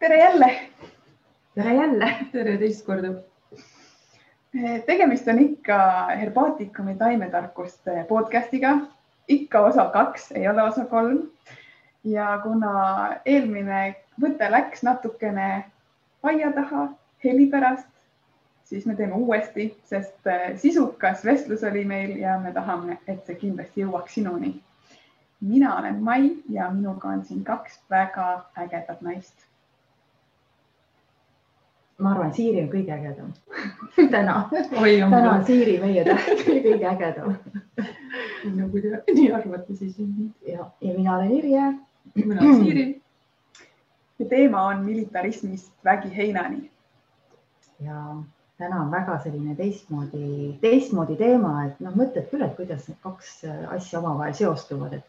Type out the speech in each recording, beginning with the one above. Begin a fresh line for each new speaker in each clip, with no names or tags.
tere jälle.
tere jälle.
tere teist korda.
tegemist on ikka Herbaatikumi taimetarkuste podcast'iga, ikka osa kaks, ei ole osa kolm. ja kuna eelmine võte läks natukene aia taha heli pärast, siis me teeme uuesti, sest sisukas vestlus oli meil ja me tahame, et see kindlasti jõuaks sinuni mina olen Mai ja minuga on siin kaks väga ägedat naist.
Ma arvan, Siiri on kõige ägedam täna.
täna
on Siiri meie täht kõige ägedam
no kui te nii arvate, siis.
ja, ja mina olen Irje.
mina olen Siiri.
ja teema on militarismist vägiheinani.
ja täna on väga selline teistmoodi, teistmoodi teema, et noh, mõtled küll, et kuidas need kaks asja omavahel seostuvad, et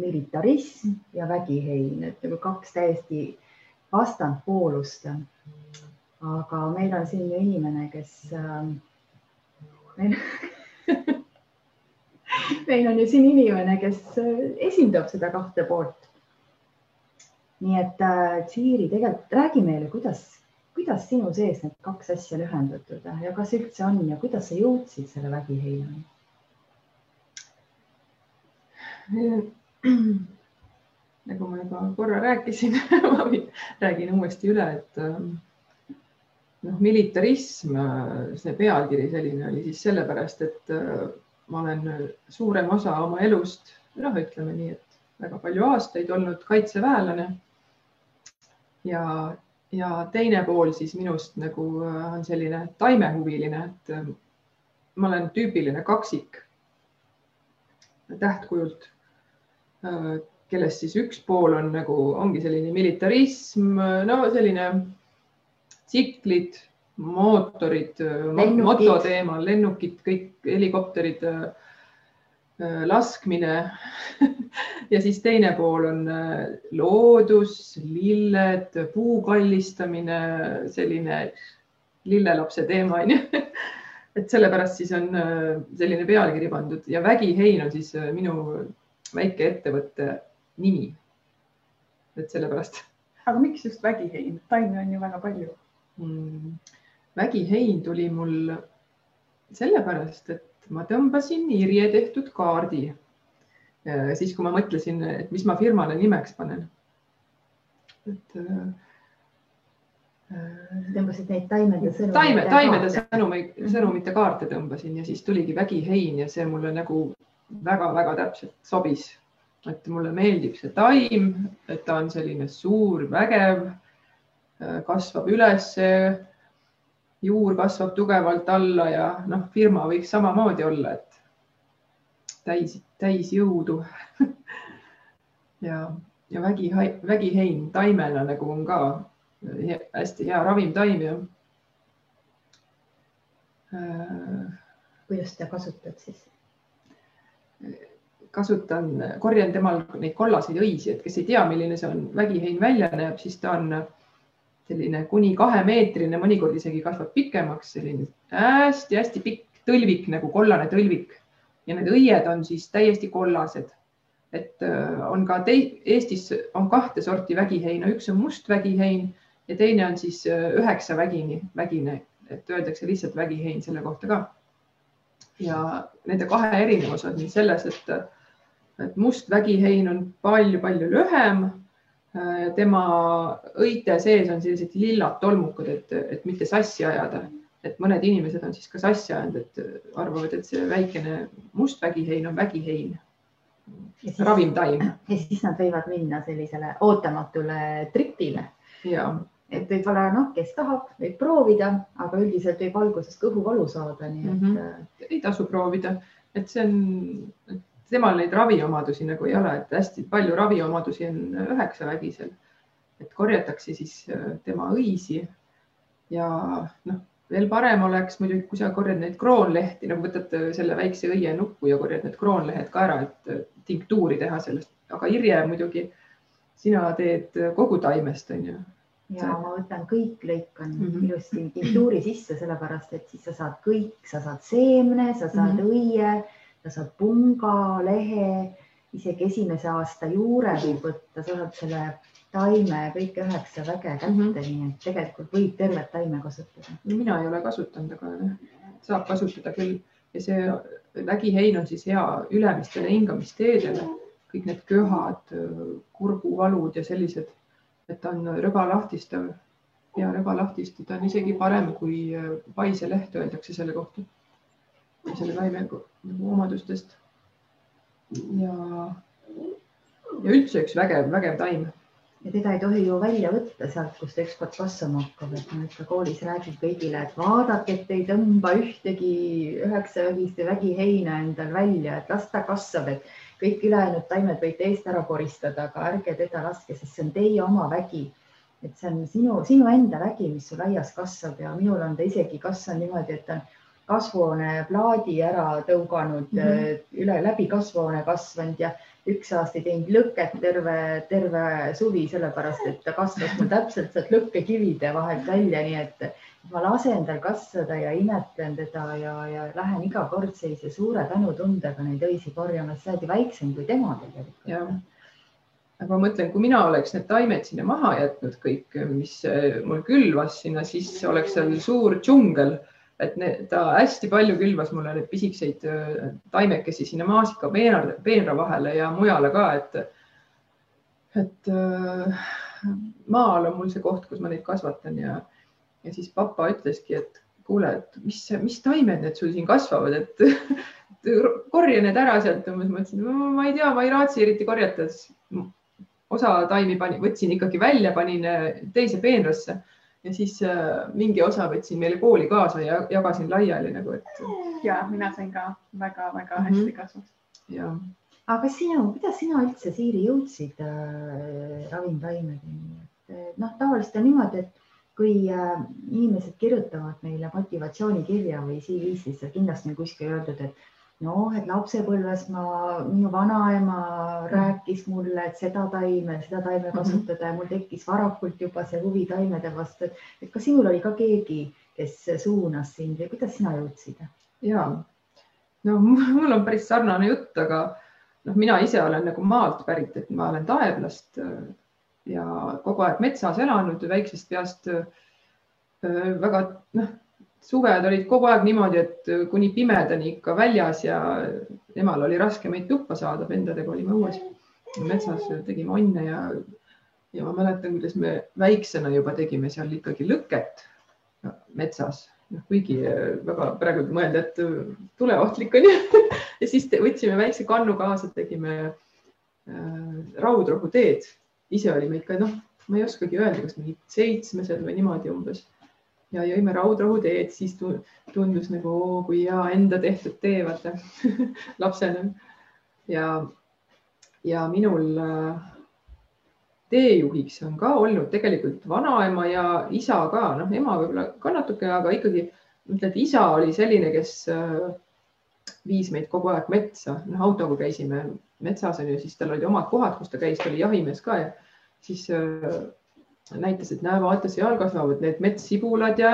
militarism ja vägihein, et nagu kaks täiesti vastandpoolust. Aga meil on siin ju inimene, kes äh,, meil, meil on ju siin inimene, kes äh, esindab seda kahte poolt. nii et äh, Siiri, tegelikult räägi meile, kuidas, kuidas sinu sees need kaks asja on ühendatud ja kas üldse on ja kuidas sa jõudsid selle vägiheinani?
nagu ma juba korra rääkisin räägin uuesti üle, et ähm, noh, militarism, see pealkiri selline oli siis sellepärast, et äh, ma olen suurem osa oma elust, noh, ütleme nii, et väga palju aastaid olnud kaitseväelane. ja, ja teine pool siis minust nagu äh, on selline taimehuviline, et äh, ma olen tüüpiline kaksik tähtkujult Äh, kellest siis üks pool on nagu, ongi selline militarism, no selline tsiklid, mootorid, mototeemal, lennukid, kõik helikopterid, äh, laskmine. Ja siis teine pool on äh, loodus, lilled, puu kallistamine, selline lillelapse teema on ju. Et sellepärast siis on selline pealkiri pandud. Ja vägihein on siis minu väikeettevõtte nimi. et sellepärast.
aga miks just vägihein, taimi on ju väga palju
mm,. vägihein tuli mul sellepärast, et ma tõmbasin Irje tehtud kaardi. siis, kui ma mõtlesin, et mis ma firmale nimeks panen. et
äh, tõmbasid neid taimede sõnumeid?
taime, taimede sõnumeid, sõnumite kaarte tõmbasin ja siis tuligi vägihein ja see mulle nagu väga-väga täpselt sobis. et mulle meeldib see taim, et ta on selline suur, vägev, kasvab ülesse, juur kasvab tugevalt alla ja noh, firma võiks samamoodi olla, et täis, täis jõudu ja, ja vägi, vägihein taimena nagu on ka hästi hea ravimtaim ja
kuidas seda kasutad siis?
kasutan, korjan temal neid kollaseid õisi, et kes ei tea, milline see on, vägihein välja näeb, siis ta on selline kuni kahemeetrine, mõnikord isegi kasvab pikemaks, selline hästi-hästi pikk tõlvik nagu kollane tõlvik ja need õied on siis täiesti kollased. et äh, on ka tei-, Eestis on kahte sorti vägiheina, üks on must vägihein ja teine on siis äh, üheksa vägini, vägine, et öeldakse lihtsalt vägihein selle kohta ka ja nende kahe erinevus on siis selles, et, et must vägihein on palju-palju lühem. Tema õite sees on sellised lillad tolmukad, et, et mitte sassi ajada, et mõned inimesed on siis ka sassi ajanud, et arvavad, et see väikene must vägihein on vägihein. ravimtaim.
ja siis nad võivad minna sellisele ootamatule tripile.
ja
et võib-olla noh, kes tahab, võib proovida, aga üldiselt võib alguses kõhuvalu saada, nii et mm.
-hmm. ei tasu proovida, et see on, temal neid raviomadusi nagu ei ole, et hästi palju raviomadusi on üheksavägisel. et korjatakse siis äh, tema õisi ja noh, veel parem oleks muidugi, kui sa korjad neid kroonlehti, nagu võtad selle väikse õie nuppu ja korjad need kroonlehed ka ära, et tinktuuri teha sellest, aga Irje muidugi, sina teed kogu taimest, on ju
ja ma võtan kõik, lõikan mm -hmm. ilusti tinktuuri sisse, sellepärast et siis sa saad kõik, sa saad seemne, sa saad mm -hmm. õie, sa saad punga, lehe isegi esimese aasta juure võib võtta, sa saad selle taime kõik üheksa väge kätte mm, -hmm. nii et tegelikult võib tervet taime kasutada.
mina ei ole kasutanud, aga noh, saab kasutada küll. Ja see vägihein on siis hea ülemistele hingamisteedele, kõik need köhad, kurguvalud ja sellised, et ta on rõbalahtistav, hea rõbalahtistav, ta on isegi parem kui paiseleht, öeldakse selle kohta, selle taime nagu omadustest. ja, ja üldse üks vägev, vägev taim
ja teda ei tohi ju välja võtta sealt, kus ta ükskord kasvama hakkab, et ma ikka koolis räägin kõigile, et vaadake, et ei tõmba ühtegi üheksavägist vägiheina endal välja, et las ta kasvab, et kõik ülejäänud taimed võite eest ära koristada, aga ärge teda laske, sest see on teie oma vägi. et see on sinu, sinu enda vägi, mis sul aias kasvab ja minul on ta isegi kasvanud niimoodi, et ta on kasvuhooneplaadi ära tõuganud mm, -hmm. üle läbi kasvuhoone kasvanud ja üks aasta ei teinud lõket terve, terve suvi, sellepärast et ta kasvas mul täpselt sealt lõkkekivide vahelt välja, nii et ma lasen tal kasvada ja imetlen teda ja, ja lähen iga kord sellise suure tänutundega neid õisi korjama, sest sa oled ju väiksem kui tema tegelikult.
aga ma mõtlen, kui mina oleks need taimed sinna maha jätnud kõik, mis mul külvas sinna, siis oleks seal suur džungel et need, ta hästi palju külvas mulle neid pisikseid äh, taimekesi sinna maasika peenra, peenra vahele ja mujale ka, et, et äh, maal on mul see koht, kus ma neid kasvatan ja, ja siis papa ütleski, et kuule, et mis, mis taimed need sul siin kasvavad, et korja need ära sealt. ma mõtlesin, ma ei tea, ma ei raatsi eriti korjata. osa taimi pani, võtsin ikkagi välja, panin äh, teise peenrasse ja siis äh, mingi osa võtsin meile kooli kaasa ja jagasin laiali nagu, et.
ja mina sain ka väga-väga mm -hmm. hästi kasvust.
aga sinu, kuidas sina üldse, Siiri, jõudsid äh, ravimtaimedeni? et noh, tavaliselt on niimoodi, et kui äh, inimesed kirjutavad meile motivatsioonikirja või CV-s, siis kindlasti on kuskil öeldud, et noh, et lapsepõlves ma, minu vanaema rääkis mulle, et seda taime, seda taime mhm. kasutada ja mul tekkis varakult juba see huvi taimede vastu, et kas sinul oli ka keegi, kes suunas sind või kuidas sina jõudsid?
ja no mul on päris sarnane jutt, aga noh, mina ise olen nagu maalt pärit, et ma olen Taeblast äh, ja kogu aeg metsas elanud väiksest peast. Äh, väga noh suved olid kogu aeg niimoodi, et kuni pimedani ikka väljas ja emal oli raske meid tuppa saada, vendadega olime õues metsas, tegime onne ja, ja ma mäletan, kuidas me väiksena juba tegime seal ikkagi lõket metsas, noh, kuigi väga praegu mõelda, et tuleohtlik on ja siis võtsime väikse kannu kaasa, tegime äh, raudrohuteed, ise olime ikka noh, ma ei oskagi öelda, kas mingid seitsmesed või niimoodi umbes ja jõime raudrahuteed, siis tundus nagu oo, kui hea enda tehtud tee, vaata lapsena. ja, ja minul äh, teejuhiks on ka olnud tegelikult vanaema ja isa ka, noh, ema võib-olla ka natuke, aga ikkagi ütled, isa oli selline, kes äh, viis meid kogu aeg metsa, noh, autoga käisime metsas on ju, siis tal olid omad kohad, kus ta käis, ta oli jahimees ka ja siis äh, näitas, et näe, vaata, seal kasvavad need metssibulad ja,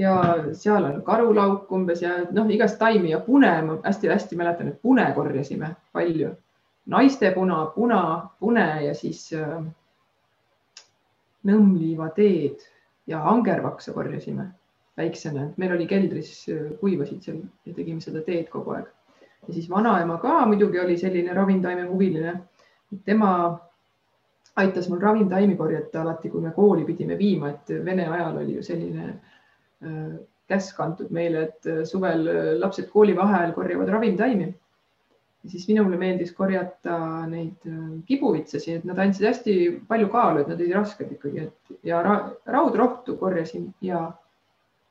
ja seal on karulauk umbes ja noh, igast taimi ja pune, ma hästi-hästi mäletan, et pune korjasime palju. naistepuna, puna, pune ja siis äh, nõmmliivateed ja angervaksa korjasime väiksena, meil oli keldris, äh, kuivasid seal ja tegime seda teed kogu aeg. ja siis vanaema ka muidugi oli selline ravimtaime huviline. tema aitas mul ravimtaimi korjata alati, kui me kooli pidime viima, et Vene ajal oli ju selline äh, käsk antud meile, et äh, suvel äh, lapsed kooli vaheajal korjavad ravimtaimi. siis minule meeldis korjata neid kibuvitsasi, et nad andsid hästi palju kaalu, et nad olid rasked ikkagi, et ja ra raudrohtu korjasin ja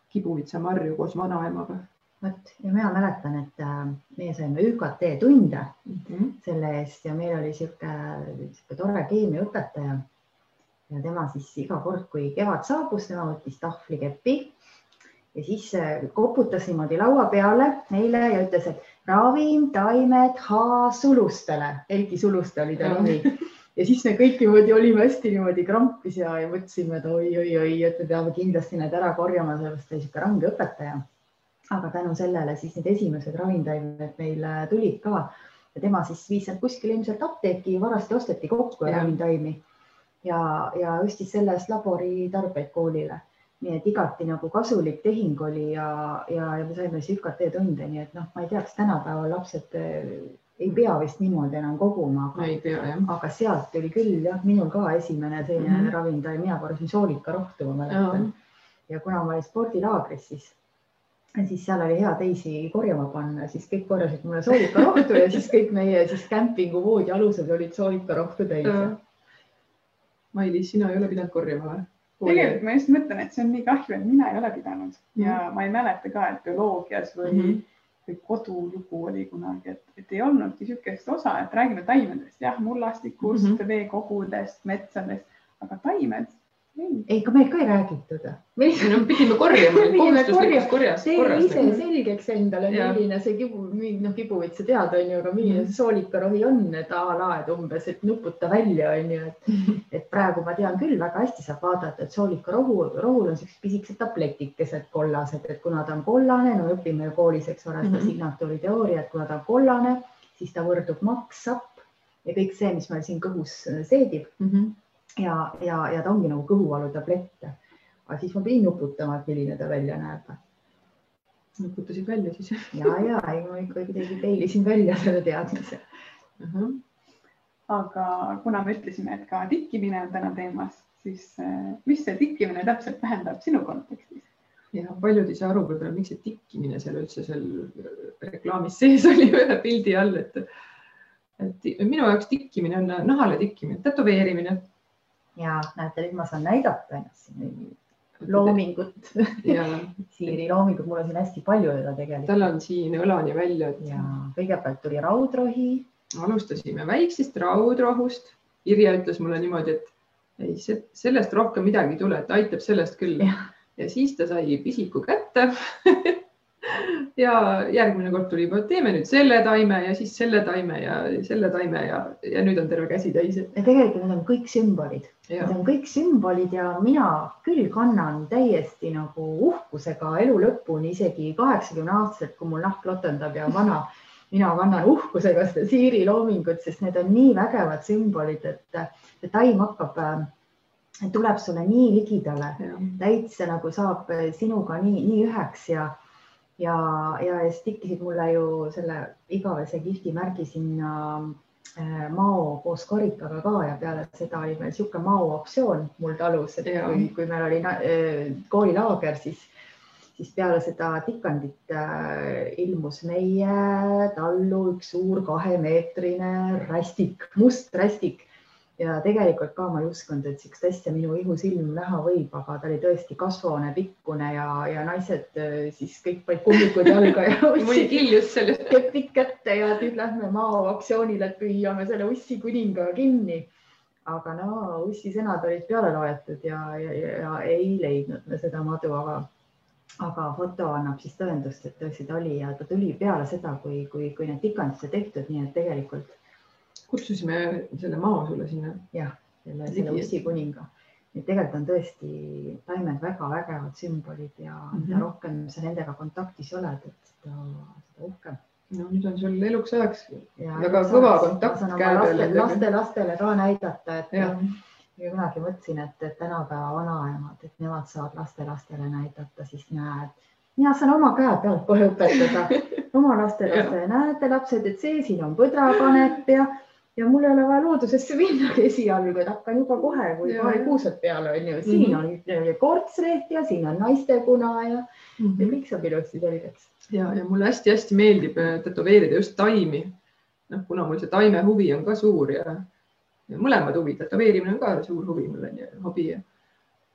kibuvitsamarju koos vanaemaga
vot ja mina mäletan, et äh, meie saime ÜKT tunde mm -hmm. selle eest ja meil oli niisugune, tore keemiaõpetaja. ja tema siis iga kord, kui kevad saabus, tema võttis tahvlikepi ja siis äh, koputas niimoodi laua peale meile ja ütles, et ravim, taimed, H sulustele, Heiki Suluste oli ta nimi ja siis me kõik niimoodi olime hästi niimoodi krampis ja, ja mõtlesime, et oi-oi-oi, et me peame kindlasti need ära korjama, sellepärast ta oli niisugune range õpetaja aga tänu sellele siis need esimesed ravimtaimed meil tulid ka ja tema siis viis sealt kuskile ilmselt apteeki, varasti osteti kokku ja ravimtaimi ja, ja ostis selle eest laboritarbeid koolile. nii et igati nagu kasulik tehing oli ja, ja, ja me saime siis ÜKT tunde, nii et noh, ma ei tea, kas tänapäeval lapsed eh, ei pea vist niimoodi enam koguma, aga, aga sealt tuli küll jah, minul ka esimene selline mm. -hmm. ravimtaim, mina korjasin soolikarohtu, ma mäletan ja kuna ma olin spordilaagris, siis, siis seal oli hea teisi korjama panna, siis kõik korjasid mulle soolikarohtu ja siis kõik meie siis kämpinguvoodi alused olid soolikarohtu täis.
Mailis, sina ei ole pidanud korjama või?
tegelikult ma just mõtlen, et see on nii kahju, et mina ei ole pidanud ja ma ei mäleta ka, et bioloogias või mm. -hmm. või kodulugu oli kunagi, et, et ei olnudki niisugust osa, et räägime taimedest, jah, mullastikust mm. -hmm. veekogudest, metsadest, aga taimed ei.
ka meil ka ei räägitud. me
no pidime korjama, kohustuslikus korjas,
tee ise selgeks endale, milline see kibu, noh, kibuvits sa tead, on ju, aga milline see soolikarohi on, et a la, et umbes, et nuputa välja, on ju, et, et praegu ma tean küll väga hästi saab vaadata, et soolikarohu, rohul on siuksed pisikesed tabletikesed kollased, et kuna ta on kollane, no õpime ju koolis, eks ole, seda
Mhm.
signatuuri teooria, et kuna ta on kollane, siis ta võrdub makssapp ja kõik see, mis meil siin kõhus seedib
Mhm.
Ja, ja, ja ta ongi nagu kõhuvalu tablett. aga siis ma pidin nuputama, et milline ta välja näeb
nuputasid välja siis
ja, ja ei, ma ikka kuidagi teilisin välja selle teadmise.
uh? -huh.
aga kuna me ütlesime, et ka tikkimine on täna teemas, siis eh, mis see tikkimine täpselt tähendab sinu kontekstis?
ja paljud ei saa aru võib-olla, miks see tikkimine seal üldse seal reklaamis sees oli ühe pildi all, et et minu jaoks tikkimine on nahale tikkimine, tätoveerimine.
Ja näete, nüüd ma saan näidata ennast siin loomingut, Siiri loomingut, mul on siin hästi palju teda tegelikult.
tal on siin õlani välja, et
ja kõigepealt tuli raudrohi,
alustasime väiksest raudrohust. Irja ütles mulle niimoodi, et ei, sellest rohkem midagi ei tule, et aitab sellest küll. ja siis ta sai pisiku kätte ja järgmine kord tuli juba, et teeme nüüd selle taime ja siis selle taime ja selle taime ja, ja nüüd on terve käsi täis.
ja tegelikult need on kõik sümbolid, need on kõik sümbolid ja mina küll kannan täiesti nagu uhkusega elu lõpuni, isegi kaheksakümne aastaselt, kui mul nahk lotendab ja vana mina kannan uhkusega seda Siiri loomingut, sest need on nii vägevad sümbolid, et see taim hakkab, tuleb sulle nii ligidale, täitsa nagu saab sinuga nii, nii üheks ja, ja, ja siis tikkisid mulle ju selle igavese giftimärgi sinna äh, Mao koos karikaga ka ja peale seda oli meil niisugune Mao optsioon mul talus, et
Ja.
kui, kui meil oli äh, koolilaager, siis siis peale seda tikandit äh, ilmus meie tallu üks suur kahemeetrine rästik, must rästik ja tegelikult ka ma ei uskunud, et niisugust asja minu ihusilm näha võib, aga ta oli tõesti kasvune, pikkune ja, ja naised äh, siis kõik panid kummikud jalga ja ussi
kiljus sellest.
kepid kätte ja nüüd lähme Mao aktsioonile, et püüame selle ussi kuninga kinni. aga no ussi sõnad olid peale loetud ja, ja, ja, ja ei leidnud me seda madu, aga aga foto annab siis tõendust, et tõesti ta oli ja ta tuli peale seda, kui, kui, kui need tikandid sai tehtud, nii et tegelikult
kutsusime selle Mao sulle sinna.
jah, selle, selle
et-
ussi kuninga. et tegelikult on tõesti taimed väga vägevad sümbolid ja mm -hmm. mida
Mhm.
rohkem sa nendega kontaktis oled, et seda, seda uhkem.
no nüüd on sul eluks ajaks
Ja
Väga kõva kontakt käe peal
laste, laste, lastele ka näidata, et
jah,
ja kunagi mõtlesin, et, et tänapäeva vanaemad, et nemad saavad lastelastele näidata, siis näed, mina saan oma käe pealt kohe õpetada oma lastelastele, näete lapsed, et see siin on põdrakanep ja, ja mul ei ole vaja loodusesse minnagi esialgu, et hakkan juba kohe, kui
Ja,
paari
ja.
kuused peal on ju, siin
Mhm.
on kortsleht ja siin on naistekuna ja, ja
Mhm.
kõik saab ilusti selgeks.
ja, ja mulle hästi-hästi meeldib äh, tätoveerida just taimi. noh, kuna mul see taime huvi on ka suur ja, ja mõlemad huvid, tätoveerimine on ka suur huvi mul on ju, hobi ja,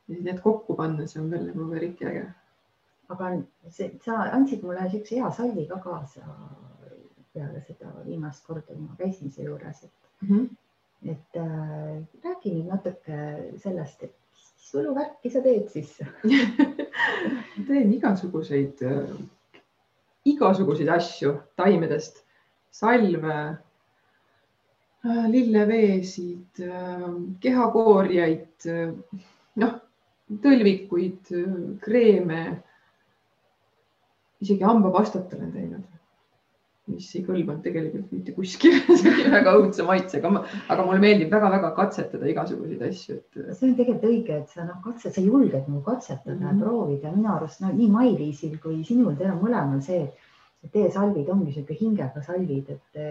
ja need kokku panna, see on veel nagu eriti äge.
aga see, sa andsid mulle niisuguse hea salli ka kaasa peale seda viimast korda, kui ma käisin su juures, et et äh, räägi nüüd natuke sellest, et mis võluvärki sa teed siis?
teen igasuguseid äh,, igasuguseid asju taimedest, salve äh, lilleveesid äh,, kehakoorjaid äh,, noh, tõlvikuid äh,, kreeme. isegi hambapastat olen teinud. Mis ei kõlbanud tegelikult mitte kuskile, see oli väga õudse maitsega, aga mulle meeldib väga-väga katsetada igasuguseid asju, et.
see on tegelikult õige, et sa noh, katse, sa julged nagu katsetada mm -hmm. ja proovida, minu arust no nii Maiviisil kui sinul, teil on mõlemal see, et teie salvid ongi niisugune hingega salvid, et,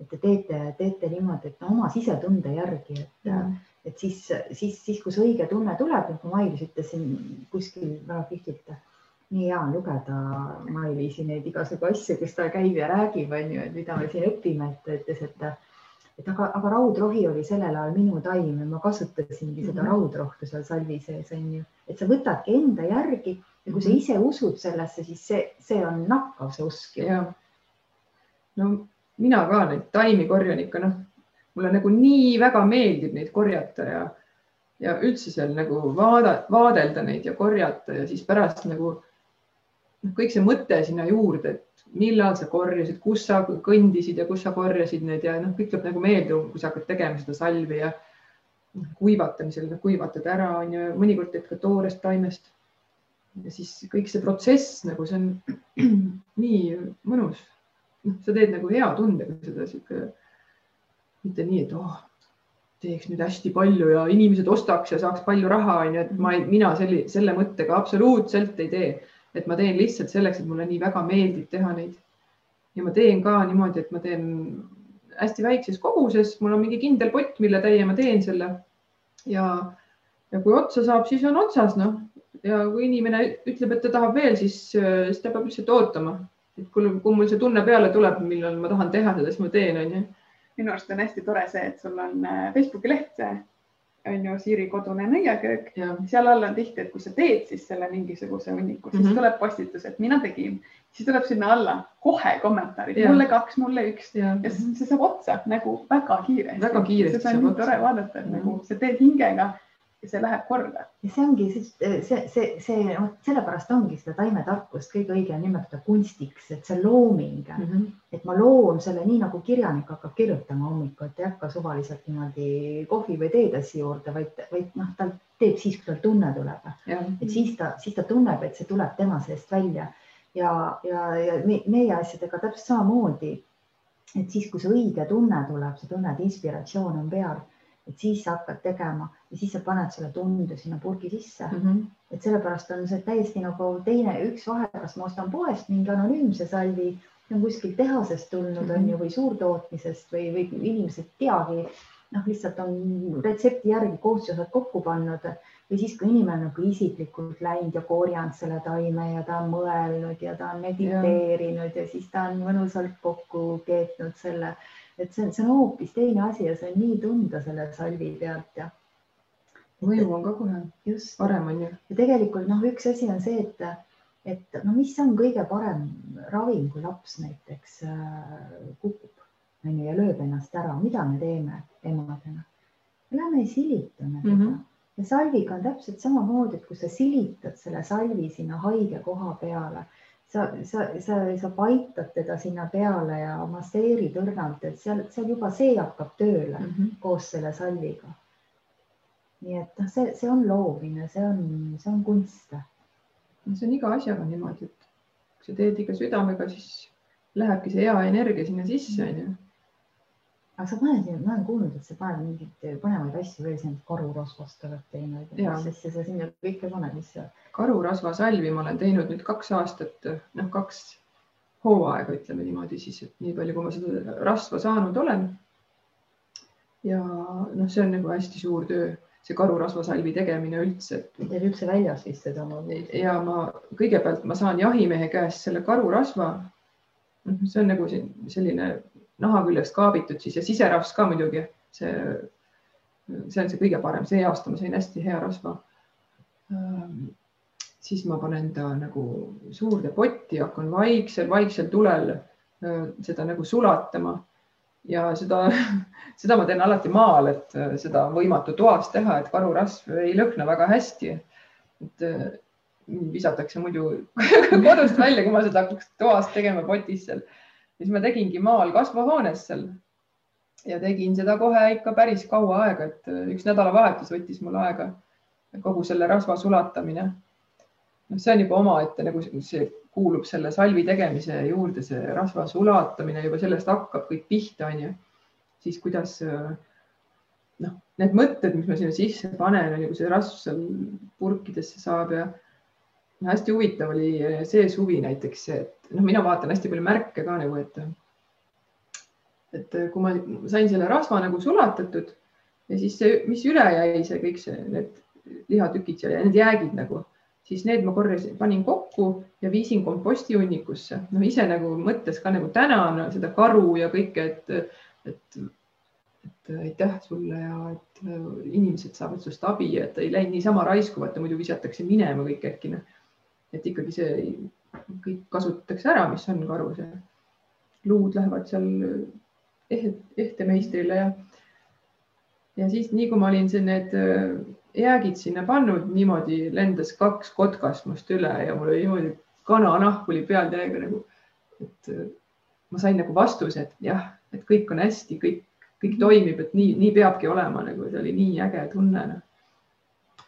et te teete, teete niimoodi, et oma sisetunde järgi, et mm, -hmm. et siis, siis, siis kui see õige tunne tuleb, nagu Maivis ütles siin kuskil väga kihvtilt nii hea on lugeda Maiviisi neid igasugu asju, kus ta käib ja räägib, on ju, et mida me siin õpime, et ta ütles, et et aga, aga raudrohi oli sellel ajal minu taim ja ma kasutasingi mm -hmm. seda mhm. raudrohtu seal salvi sees, on ju, et sa võtadki enda järgi ja kui sa mhm. ise usud sellesse, siis see, see on nakkav, see usk ju.
no mina ka neid taimi korjan ikka, noh, mulle nagu nii väga meeldib neid korjata ja, ja üldse seal nagu vaada, vaadelda neid ja korjata ja siis pärast nagu noh, kõik see mõte sinna juurde, et millal sa korjasid, kus sa kõndisid ja kus sa korjasid need ja noh, kõik tuleb nagu meelde, kui sa hakkad tegema seda salvi ja noh, kuivatamisel noh, kuivatad ära, on ju, mõnikord teed ka toorest taimest. ja siis kõik see protsess nagu see on nii mõnus. noh, sa teed nagu hea tundega seda sihuke, mitte nii, et oh, teeks nüüd hästi palju ja inimesed ostaks ja saaks palju raha, on ju, et ma, mina selle, selle mõttega absoluutselt ei tee et ma teen lihtsalt selleks, et mulle nii väga meeldib teha neid. ja ma teen ka niimoodi, et ma teen hästi väikses koguses, mul on mingi kindel pott, mille täie ma teen selle. ja, ja kui otsa saab, siis on otsas, noh. ja kui inimene ütleb, et ta tahab veel, siis, siis ta peab lihtsalt ootama. et kui, kui mul see tunne peale tuleb, millal ma tahan teha seda, siis ma teen, onju.
minu arust on hästi tore see, et sul on äh, Facebooki leht on ju Siiri kodune nõiaköök. seal all on tihti, et kui sa teed siis selle mingisuguse hunniku, siis mm -hmm. tuleb postitus, et mina tegin, siis tuleb sinna alla kohe kommentaarid, mulle kaks, mulle üks ja, ja see saab otsa nagu väga kiiresti.
väga kiiresti.
seda on nii tore vaadata, et mm -hmm. nagu sa teed hingega ja see läheb korda.
ja see ongi siis see, see, see, vot sellepärast ongi seda taimetarkust kõige õigem nimetada kunstiks, et see looming mm, -hmm. et ma loon selle nii nagu kirjanik hakkab kirjutama hommikul, et ei hakka suvaliselt niimoodi kohvi või teetassi juurde, vaid, vaid noh, ta teeb siis, kui tal tunne tuleb. et siis ta, siis ta tunneb, et see tuleb tema seest välja ja, ja, ja meie asjadega täpselt samamoodi. et siis, kui see õige tunne tuleb, sa tunned, inspiratsioon on peal et siis sa hakkad tegema ja siis sa paned selle tunde sinna purgi sisse mm. -hmm. et sellepärast on see täiesti nagu teine, üks vahe, kas ma ostan poest mingi anonüümse salvi, see on kuskilt tehasest tulnud mm, -hmm. on ju, või suurtootmisest või, või inimesed teagi, noh, lihtsalt on retsepti järgi koostisosad kokku pannud või siis, kui inimene nagu isiklikult läinud ja korjanud selle taime ja ta on mõelnud ja ta on mediteerinud ja, ja siis ta on mõnusalt kokku keetnud selle et see on, see on hoopis teine asi ja see on nii tunda selle salvi pealt ja.
mõju on ka kohe
just
parem on ju.
ja tegelikult noh, üks asi on see, et, et no mis on kõige parem ravim, kui laps näiteks äh, kukub on ju ja lööb ennast ära, mida me teeme emadena? Lähme silitame teda mm -hmm. ja salviga on täpselt samamoodi, et kui sa silitad selle salvi sinna haige koha peale sa, sa, sa, sa paitad teda sinna peale ja masseerid õrnalt, et seal, seal juba see hakkab tööle mm -hmm. koos selle salviga. nii et noh, see, see on loomine, see on, see on kunst.
see on iga asjaga niimoodi, et kui sa teed ikka südamega, siis lähebki see hea energia sinna sisse, onju
aga sa paned, ma olen kuulnud, et sa paned mingeid põnevaid asju veel sinna karurasvast oled teinud. mis asja sa sinna kõike paned, mis sa?
karurasvasalvi ma olen teinud nüüd kaks aastat, noh, kaks hooaega, ütleme niimoodi siis, et nii palju, kui ma seda rasva saanud olen. ja noh, see on nagu hästi suur töö, see karurasvasalvi tegemine üldse.
teil üldse väljas vist seda?
ja ma kõigepealt ma saan jahimehe käest selle karurasva. noh, see on nagu selline naha küljest kaabitud siis ja siserasv ka muidugi, see, see on see kõige parem, see aasta ma sain hästi hea rasva. siis ma panen ta nagu suurde potti, hakkan vaiksel, vaiksel tulel seda nagu sulatama ja seda, seda ma teen alati maal, et seda on võimatu toas teha, et karurasv ei lõhna väga hästi. et visatakse muidu kodust välja, kui ma seda hakkaks toas tegema potis seal siis ma tegingi maal kasvuhoones seal ja tegin seda kohe ikka päris kaua aega, et äh, üks nädalavahetus võttis mul aega kogu selle rasva sulatamine. noh, see on juba omaette nagu see kuulub selle salvi tegemise juurde see rasva sulatamine, juba sellest hakkab kõik pihta, onju. siis kuidas noh, need mõtted, mis ma sinna sisse panen, on ju, kui see rasv seal purkidesse saab ja hästi huvitav oli see suvi näiteks, et noh, mina vaatan hästi palju märke ka nagu, et et kui ma sain selle rasva nagu sulatatud ja siis see, mis üle jäi, see kõik see, need lihatükid seal ja need jäägid nagu siis need ma korjasin, panin kokku ja viisin kompostihunnikusse. no ise nagu mõttes ka nagu tänan seda karu ja kõike, et, et, et aitäh sulle ja et äh, inimesed saavad sinust abi, et ei läinud niisama raisku, vaata muidu visatakse minema kõik äkki noh. Et ikkagi see kõik kasutatakse ära, mis on karus ja luud lähevad seal eht, ehtemeistrile ja ja siis nii kui ma olin siin need jäägid sinna pannud, niimoodi lendas kaks kotkast must üle ja mul oli niimoodi kananahk oli peal täiega nagu, et äh, ma sain nagu vastuse, et jah, et kõik on hästi, kõik, kõik toimib, et nii, nii peabki olema, nagu see oli nii äge tunne no..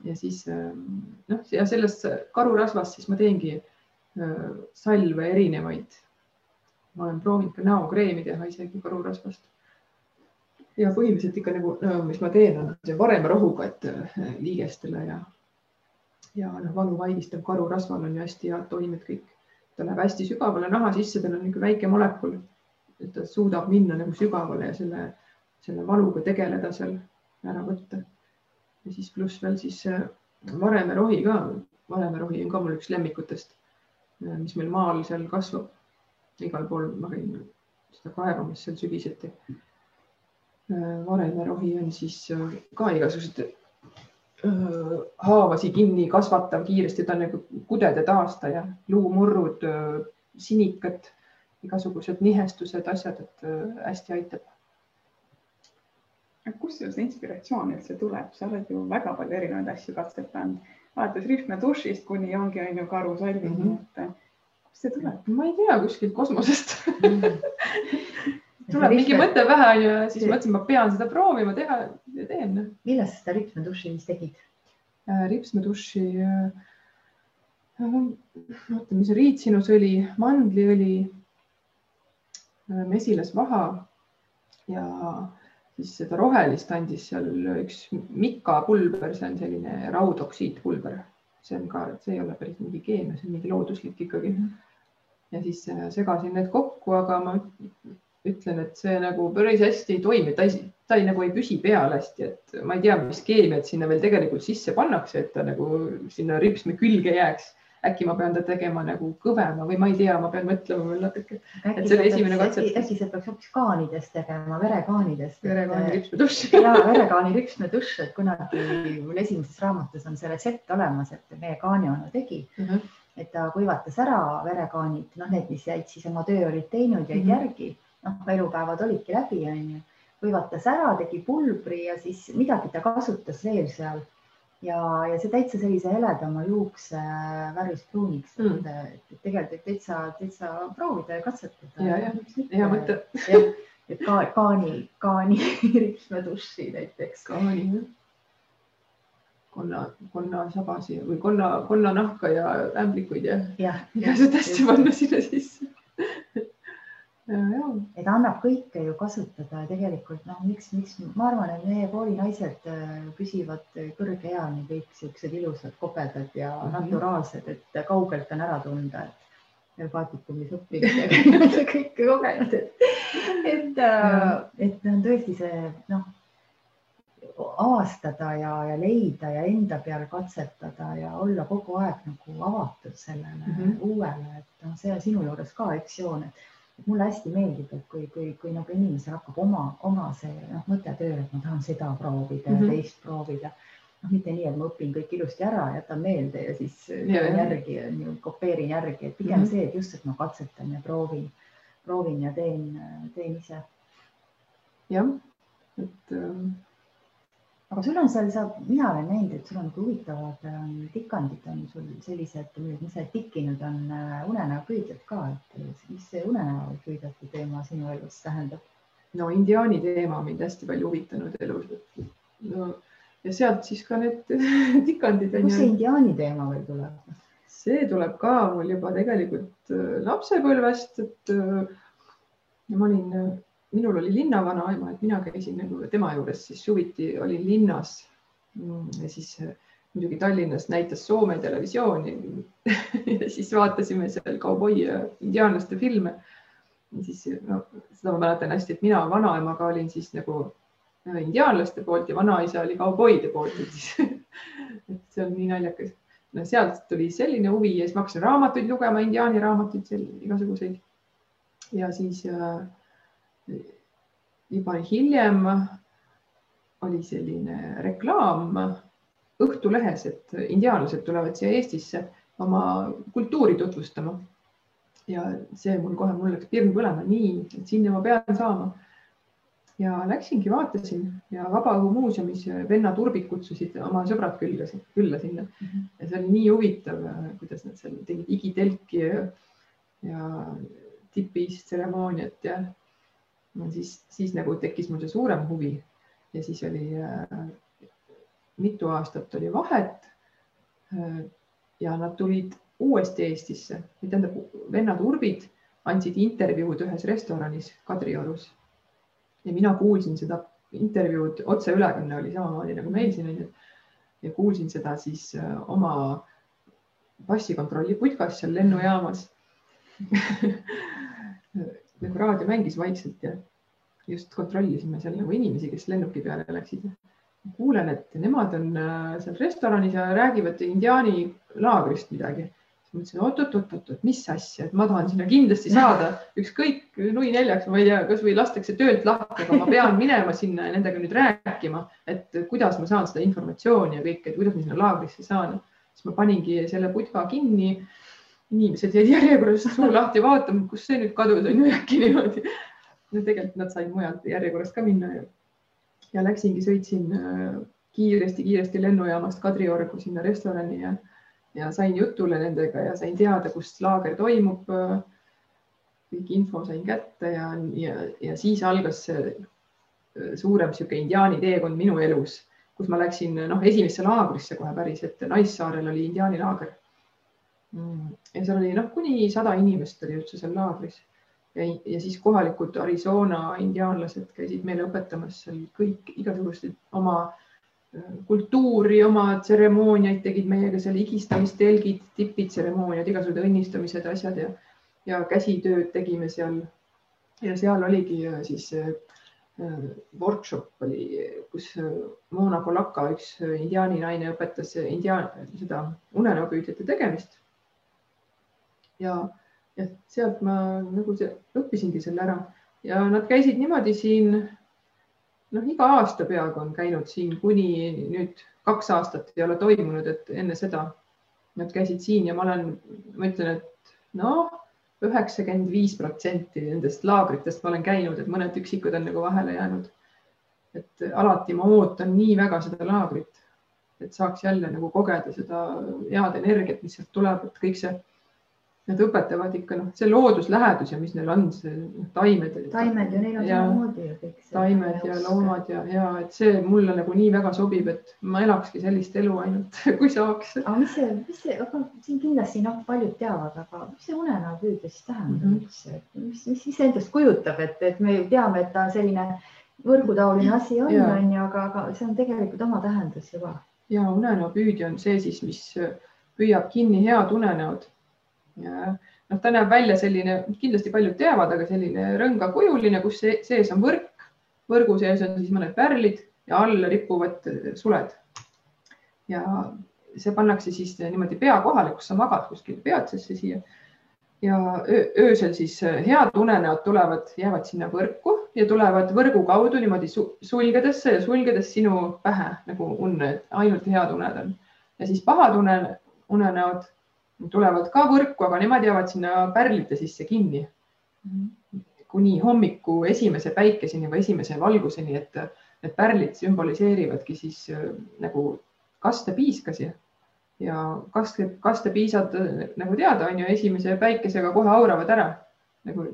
Ja siis ähm, noh, ja sellest karurasvast siis ma teengi äh, salve erinevaid. ma olen proovinud ka näokreemi teha isegi karurasvast ja põhimõtteliselt ikka nagu, mis ma teen, on see varema rohuga, et äh, liigestele ja, ja noh, valu vaigistav karurasval on ju hästi head toimed kõik. ta läheb hästi sügavale naha sisse, tal on niisugune väike molekul, et ta suudab minna nagu sügavale ja selle, selle valuga tegeleda seal, ära võtta. Ja siis pluss veel siis varemerohi ka, varemerohi on ka mul üks lemmikutest, äh, mis meil maal seal kasvab. igal pool ma käin seda kaevamas seal sügiseti Äh, varemerohi on siis äh, ka igasuguseid äh, haavasi kinni kasvatav kiiresti, ta on nagu kudede taastaja, luumurrud, sinikad, igasugused nihestused, asjad, et hästi aitab.
Kust sul see inspiratsioon üldse tuleb, sa oled ju väga palju erinevaid asju katsetanud, alates rihmadušist kuni ongi on ju karusalvini mm, -hmm. et kust see tuleb?
ma ei tea, kuskilt kosmosest. -hmm tuleb mingi mõte pähe onju ja siis mõtlesin, ma pean seda proovima teha ja teen. Noh.
millest sa seda ripsmeduši siis tegid
äh,? ripsmeduši äh,, oota, mis riitsinusõli, mandliõli äh,, mesilasvaha ja siis seda rohelist andis seal üks Mikka pulber, see on selline raudoksiidpulber, see on ka, see ei ole päris mingi keemia, see on mingi looduslik ikkagi. Mhm. ja siis äh, segasin need kokku, aga ma ütlen, et see nagu päris hästi ei toimi, ta ei, ta ei nagu ei püsi peal hästi, et ma ei tea, mis keemiat sinna veel tegelikult sisse pannakse, et ta nagu sinna ripsme külge jääks. Äkki ma pean ta tegema nagu kõvema või ma ei tea, ma pean mõtlema veel natuke.
et see oli esimene katsetus. äkki sa peaks hoopis kaanidest tegema, verekaanidest.
verekaani ripsmedušš.
ja verekaani ripsmedušš, et kunagi mul esimeses raamatus on see retsept olemas, et meie kaanionu tegi mm. -hmm et ta kuivatas ära verekaanid, noh, need, mis jäid siis oma töö olid teinud, jäid mm -hmm. järgi noh, elupäevad olidki läbi, onju. kuivatas ära, tegi pulbri ja siis midagi ta kasutas veel seal ja, ja see täitsa sellise heledama juukse värvist pruuniks mm., et tegelikult täitsa, täitsa proovida ja katsetada.
ja, ja hea mõte.
et ka kaani, kaani ripsmeduši näiteks.
kaani jah konna, konnasabasi või konna, konnanahka ja ämblikuid ja,
ja,
seda hästi panna sinna sisse
et annab kõike ju kasutada ja tegelikult noh, miks, miks ma arvan, et meie koolinaised äh, püsivad kõrge eani kõik siuksed ilusad, kobedad ja mm -hmm. naturaalsed, et kaugelt on ära tunda, et Vatikumis õppinud ja kõike kogenud, et, et, äh, et on tõesti see noh, avastada ja, ja leida ja enda peal katsetada ja olla kogu aeg nagu avatud sellele mm -hmm. uuele, et noh, see on sinu juures ka üks joon, et mulle hästi meeldib, et kui, kui, kui nagu inimesel hakkab oma, oma see noh, mõte tööle, et ma tahan seda proovida mm -hmm. ja teist proovida. noh, mitte nii, et ma õpin kõik ilusti ära, jätan meelde ja siis teen järgi, kopeerin järgi, et pigem mm -hmm. see, et just, et ma katsetan ja proovin, proovin ja teen, teen ise.
jah, et äh
aga sul on seal, sa, mina olen näinud, et sul on nagu huvitavad ähm, tikandid on sul sellised, mis sa tikkinud on äh, unenäopüüdjad ka, et mis see unenäopüüdjate teema sinu elus tähendab?
no indiaani teema on mind hästi palju huvitanud elus. no ja sealt siis ka need tikandid.
kust see indiaani teema veel tuleb?
see tuleb ka mul juba tegelikult äh, lapsepõlvest, et äh, ma olin, minul oli linnavanaema, et mina käisin nagu tema juures siis suviti olin linnas. Mm, ja siis muidugi Tallinnas näitas Soome televisiooni siis vaatasime seal kauboi ja indiaanlaste filme. siis no, seda ma mäletan hästi, et mina vanaemaga olin siis nagu indiaanlaste poolt ja vanaisa oli kauboide poolt, et siis et see on nii naljakas no sealt tuli selline huvi ja siis ma hakkasin raamatuid lugema, indiaani raamatuid, igasuguseid. ja siis äh, juba hiljem oli selline reklaam Õhtulehes, et indiaanlased tulevad siia Eestisse oma kultuuri tutvustama. ja see mul kohe, mul läks pirn põlema, nii, et sinna ma pean saama ja läksingi, vaatasin ja Vabaõhumuuseumis vennad Urbik kutsusid oma sõbrad külla, külla sinna mm. -hmm. ja see oli nii huvitav, kuidas nad seal tegid igitelki ja, ja tipis tseremooniat ja siis, siis nagu tekkis mul see suurem huvi ja siis oli äh, mitu aastat oli vahet äh,. ja nad tulid uuesti Eestisse, tähendab vennad Urbid andsid intervjuud ühes restoranis Kadriorus ja mina kuulsin seda intervjuud, otseülekanne oli samamoodi nagu meil siin on ju. ja kuulsin seda siis äh, oma passikontrolli putkas seal lennujaamas nagu raadio mängis vaikselt ja just kontrollisime seal nagu inimesi, kes lennuki peale läksid. kuulen, et nemad on äh, seal restoranis ja räägivad indiaani laagrist midagi mõtlesin oot-oot-oot-oot, mis asja, et ma tahan sinna kindlasti saada, ükskõik nui neljaks, ma ei tea, kasvõi lastakse töölt lahti, aga ma pean minema sinna ja nendega nüüd rääkima, et kuidas ma saan seda informatsiooni ja kõike, et kuidas ma sinna laagrisse saan. siis ma paningi selle putka kinni. Inimesed jäid järjekorras suu lahti vaatama, kus see nüüd kadus on ju äkki niimoodi. no tegelikult nad said mujalt järjekorrast ka minna ja, ja läksingi, sõitsin kiiresti-kiiresti äh, lennujaamast Kadriorgu sinna restorani ja ja sain jutule nendega ja sain teada, kus laager toimub. kõik info sain kätte ja, ja, ja siis algas see äh, suurem sihuke indiaani teekond minu elus, kus ma läksin noh, esimesse laagrisse kohe päris, et Naissaarel oli indiaani laager. Ja seal oli noh, kuni sada inimest oli üldse seal laagris ja, ja siis kohalikud Arizona indiaanlased käisid meile õpetamas seal kõik igasugused oma kultuuri, oma tseremooniaid tegid meiega seal higistamistelgid, tipitseremooniad, igasugused õnnistamised, asjad ja, ja käsitööd tegime seal. ja seal oligi siis äh, workshop oli, kus Mona Polaka, üks indiaani naine õpetas indiaan, seda unenäopüüdjate tegemist. Ja, ja sealt ma nagu see, õppisingi selle ära ja nad käisid niimoodi siin noh, iga aasta peaaegu on käinud siin, kuni nüüd kaks aastat ei ole toimunud, et enne seda nad käisid siin ja ma olen, ma ütlen, et noh, üheksakümmend viis protsenti nendest laagritest ma olen käinud, et mõned üksikud on nagu vahele jäänud. et alati ma ootan nii väga seda laagrit, et saaks jälle nagu kogeda seda head energiat, mis sealt tuleb, et kõik see Nad õpetavad ikka noh, see looduslähedus ja mis neil on, see noh, taimed.
taimed ja neil on samamoodi ju kõik.
taimed ja loomad ja, ja et see mulle nagu nii väga sobib, et ma elakski sellist elu ainult, kui saaks.
aga mis see, mis see, aga siin kindlasti noh, paljud teavad, aga mis see unenäopüüdja siis tähendab mm -hmm. üldse, mis, mis, mis endast kujutab, et, et me ju teame, et ta selline võrgutaoline asi on, on ju, aga, aga see on tegelikult oma tähendus juba.
ja unenäopüüdja on see siis, mis püüab kinni head unenäod noh, ta näeb välja selline, kindlasti paljud teavad, aga selline rõngakujuline, kus sees on võrk, võrgu sees on siis mõned pärlid ja all ripuvad suled. ja see pannakse siis niimoodi pea kohale, kus sa magad kuskil peatsesse siia. ja öösel siis head unenäod tulevad, jäävad sinna võrku ja tulevad võrgu kaudu niimoodi sulgedesse ja sulgedes sinu pähe nagu unne, ainult head uned on. ja siis pahad une, unenäod tulevad ka võrku, aga nemad jäävad sinna pärlite sisse kinni. Kuni hommiku esimese päikeseni või esimese valguseni, et need pärlid sümboliseerivadki siis äh, nagu kastepiiskasi ja kaste, kastepiisad nagu teada on ju, esimese päikesega kohe auravad ära. Nagu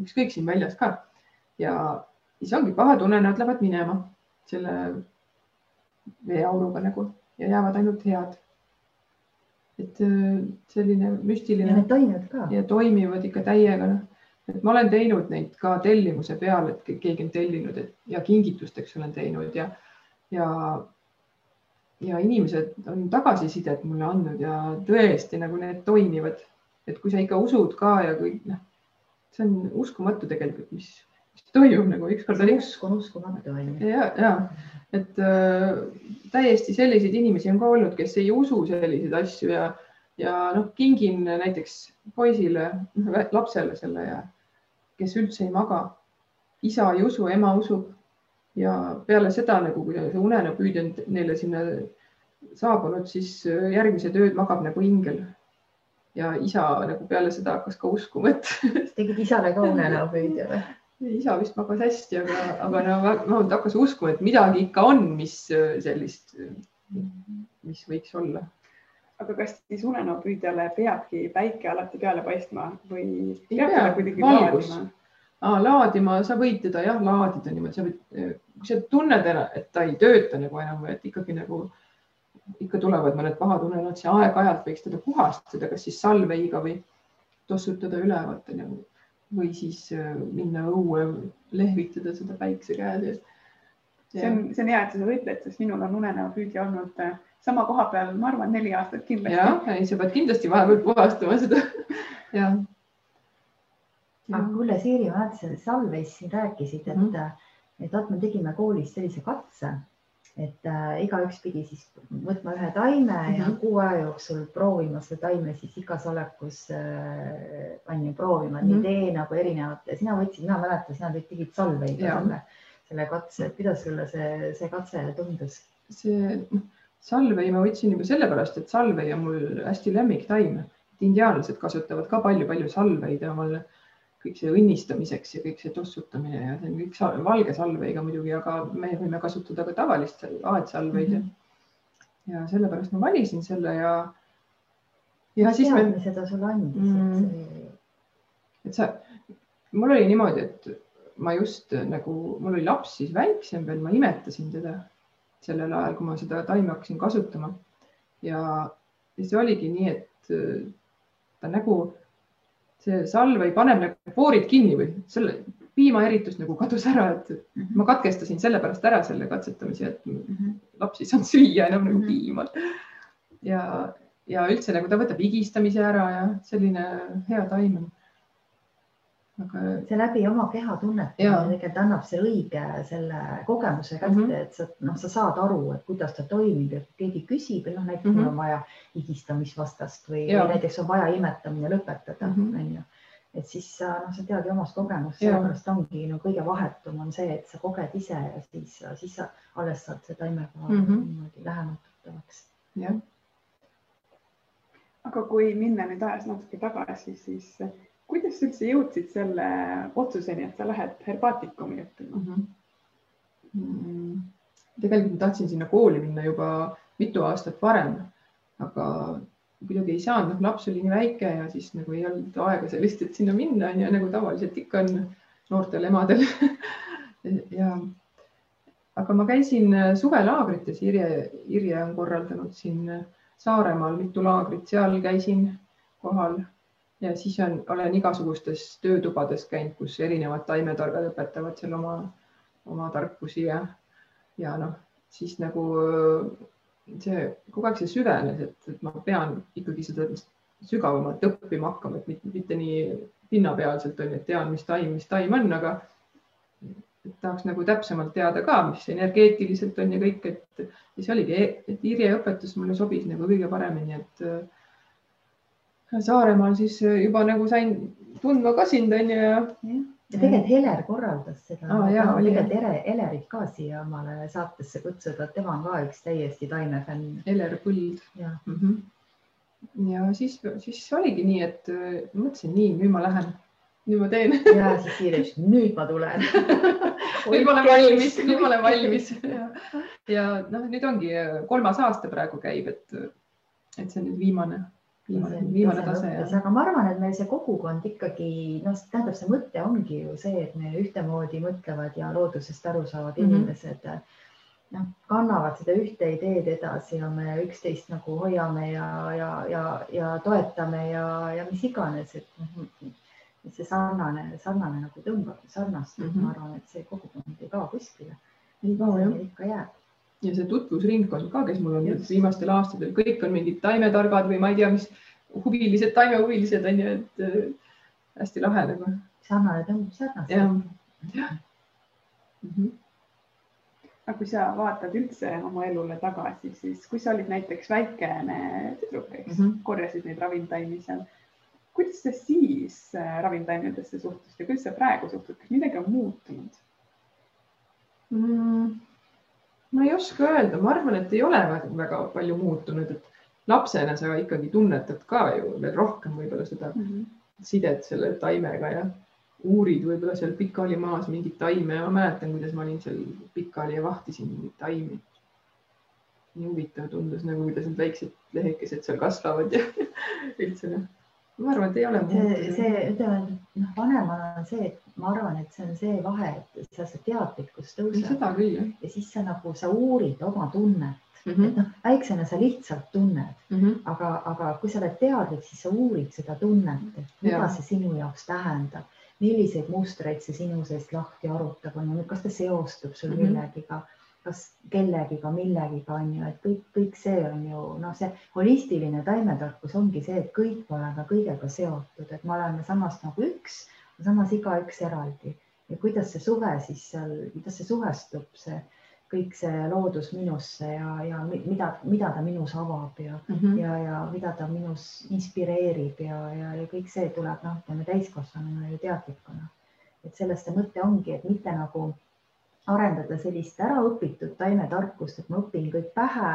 ükskõik siin väljas ka. ja siis ongi pahad unenäod lähevad minema selle veeauruga nagu ja jäävad ainult head et äh, selline
ja
müstiline
need toimivad ka.
ja toimivad ikka täiega, noh. et ma olen teinud neid ka tellimuse peal, et ke- keegi on tellinud et, ja kingitusteks olen teinud ja, ja, ja inimesed on tagasisidet mulle andnud ja tõesti nagu need toimivad. et kui sa ikka usud ka ja kõik noh, see on uskumatu tegelikult, mis, mis toimub nagu ükskord oli üks
usk on uskumatu onju.
ja, ja et äh, täiesti selliseid inimesi on ka olnud, kes ei usu selliseid asju ja, ja noh, kingin näiteks poisile, lapsele selle ja kes üldse ei maga. isa ei usu, ema usub ja peale seda nagu, kui see unenäopüüdja on neile sinna saabunud, siis äh, järgmised ööd magab nagu ingel. ja isa nagu peale seda hakkas ka uskuma, et
tegid isale ka unenäopüüdja või?
isa vist magas hästi, aga, aga no vähemalt hakkas uskuma, et midagi ikka on, mis äh, sellist, mis võiks olla.
aga kas siis unenäopüüdjale peabki päike alati peale paistma või
Ei pea, valgus.
laadima?
laadima, sa võid teda jah laadida niimoodi, sa võid, kui sa tunned, et ta ei tööta nagu enam või et ikkagi nagu ikka tulevad mõned pahad unenäod, siis aeg-ajalt võiks teda puhastada, kas siis salveiga või tossutada üle vaata nagu või siis äh, minna õue, lehvitada seda päikse käe sees.
see on, see on hea, et sa seda ütled, sest minul on unenäopüüdja olnud äh, sama koha peal, ma arvan, neli aastat kindlasti.
jah, ei, sa pead kindlasti vahepeal puhastama seda. jah.
aga kuule, Siiri, ma mäletan, sa Salveis siin rääkisid, et mm. -hmm. et vaat me tegime koolis sellise katse, et äh, igaüks pidi siis võtma ühe taime mm -hmm. ja
Mhm.
kuu aja jooksul proovima seda taime siis igas olekus äh, on ju proovima mm
Mhm.
-hmm. nii tee nagu erinevate, sina võtsid, mina mäletan, sina tegid salveiga
Jaa.
selle, selle katse, et kuidas sulle see, see katse tundus?
see noh, salvei ma võtsin juba sellepärast, et salvei on mul hästi lemmiktaim. indiaanlased kasutavad ka palju-palju salveid omal kõik see õnnistamiseks ja kõik see tossutamine ja see on kõik sal- valge salveiga muidugi, aga me võime kasutada ka tavalist aedsalveid mm. -hmm. ja sellepärast ma valisin selle ja, ja siis
teadmine seda sulle andis
Mm.
et see
et sa, mul oli niimoodi, et ma just nagu, mul oli laps siis väiksem veel, ma imetasin teda sellel ajal, kui ma seda taime hakkasin kasutama. ja, ja see oligi nii, et ta nagu, see salvei paneb nagu poorid kinni või selle piimaeritus nagu kadus ära, et ma katkestasin sellepärast ära selle katsetamise, et
Mhm.
laps ei saanud süüa enam nagu
Mhm.
piima. ja, ja üldse nagu ta võtab higistamise ära ja selline hea taim on. Aga
see läbi oma keha tunnetamine tegelikult annab selle õige selle kogemuse kätte mm,
Mhm.
-hmm. et sa noh, sa saad aru, et kuidas ta toimib ja keegi küsib, et noh näiteks mm
Mhm.
-hmm. mul on vaja higistamisvastast või, või näiteks on vaja imetamine lõpetada mm,
Mhm.
onju. et siis sa noh, sa teadki omast kogemust, sellepärast ongi no kõige vahetum on see, et sa koged ise ja siis, siis sa alles saad selle taimega mm
Mhm.
-hmm. niimoodi lähemalt tuttavaks.
jah,
aga kui minna nüüd ajas natuke tagasi, siis kuidas sa üldse jõudsid selle otsuseni, et sa lähed herbaatikumi õppima?
Mm. tegelikult ma tahtsin sinna kooli minna juba mitu aastat varem, aga kuidagi ei saanud, noh laps oli nii väike ja siis nagu ei olnud aega sellist, et sinna minna on ju nagu tavaliselt ikka on noortel emadel ja aga ma käisin suvelaagrites, Irje, Irje on korraldanud siin Saaremaal mitu laagrit, seal käisin kohal ja siis on, olen igasugustes töötubades käinud, kus erinevad taimetargad õpetavad seal oma, oma tarkusi ja, ja noh, siis nagu see kogu aeg see süvenes, et, et ma pean ikkagi seda sügavamalt õppima hakkama, et mitte, mitte nii pinnapealselt on ju, et tean, mis taim, mis taim on, aga tahaks nagu täpsemalt teada ka, mis energeetiliselt on ja kõik, et ja see oligi, et Irje õpetus mulle sobis nagu kõige paremini, et äh, Saaremaal siis juba nagu sain tundma ka sind onju ja
ja tegelikult Heler korraldas seda.
Oli,
tegelikult Ele, Elerit ka siia omale saatesse kutsuda, et tema on ka üks täiesti taimefänn
Eler Põld.
Ja
mm. -hmm. ja siis, siis oligi nii, et äh, mõtlesin nii, nüüd ma lähen, nüüd ma teen,
ja siis ütles, nüüd ma tulen.
nüüd ma olen valmis, nüüd ma olen valmis. Ja, ja noh, nüüd ongi äh, kolmas aasta praegu käib, et, et see on nüüd viimane, viimane, tase
aga ma arvan, et meil see kogukond ikkagi noh, tähendab, see mõte ongi ju see, et me ühtemoodi mõtlevad ja loodusest aru saavad
Mhm.
inimesed. noh, kannavad seda ühte ideed edasi ja me üksteist nagu hoiame ja, ja, ja, ja toetame ja, ja mis iganes, et noh, see sarnane, sarnane nagu tõmbab, sarnastub mm, -hmm. ma arvan, et see kogukond ei kao kuskile. nii kaua no, ikka jääb
ja see tutvusringkond ka, kes mul on Just. viimastel aastatel, kõik on mingid taimetargad või ma ei tea, mis huvilised, taimehuvilised on ju, et äh, hästi lahe nagu.
sarnane tõmbab sarnast.
jah, jah
mm -hmm aga kui sa vaatad üldse oma elule tagasi, siis kui sa olid näiteks väikene tüdruk, eks mm, -hmm. korjasid neid ravimtaimi seal. kuidas sa siis äh, ravimtaimedesse suhtusid ja kuidas sa praegu suhtud, kas midagi on muutunud
mm,? Ma ei oska öelda, ma arvan, et ei ole väga palju muutunud, et lapsena sa ikkagi tunnetad ka ju veel rohkem võib-olla seda mm -hmm. sidet selle taimega ja uurid võib-olla seal pikali maas mingit taime. ma mäletan, kuidas ma olin seal pikali ja vahtisin mingeid taimi. nii huvitav tundus nagu, kuidas need väiksed lehekesed seal kasvavad ja üldse noh, ma arvan, et ei ole.
see, see ütleme noh, vanemana on see, et ma arvan, et see on see vahe, et seal see teadlikkus tõuseb. ja siis sa nagu, sa uurid oma tunnet Mm -hmm. et noh, väiksena sa lihtsalt tunned mm, -hmm. aga, aga kui sa oled teadlik, siis sa uurid seda tunnet, et mida ja. see sinu jaoks tähendab milliseid mustreid see sinu seest lahti arutab, on ju, kas ta seostub sul mm -hmm. millegiga, kas kellegiga, millegiga on ju, et kõik, kõik see on ju noh, see holistiline taimetarkus ongi see, et kõik me oleme kõigega seotud, et me oleme samas nagu üks, samas igaüks eraldi ja kuidas see suhe siis seal, kuidas see suhestub, see kõik see loodus minusse ja, ja mida, mida ta minus avab ja mm, -hmm. ja, ja mida ta minus inspireerib ja, ja, ja kõik see tuleb noh, ütleme täiskasvanuna ju teadlikuna. et sellest see mõte ongi, et mitte nagu arendada sellist äraõpitud taimetarkust, et ma õpin kõik pähe,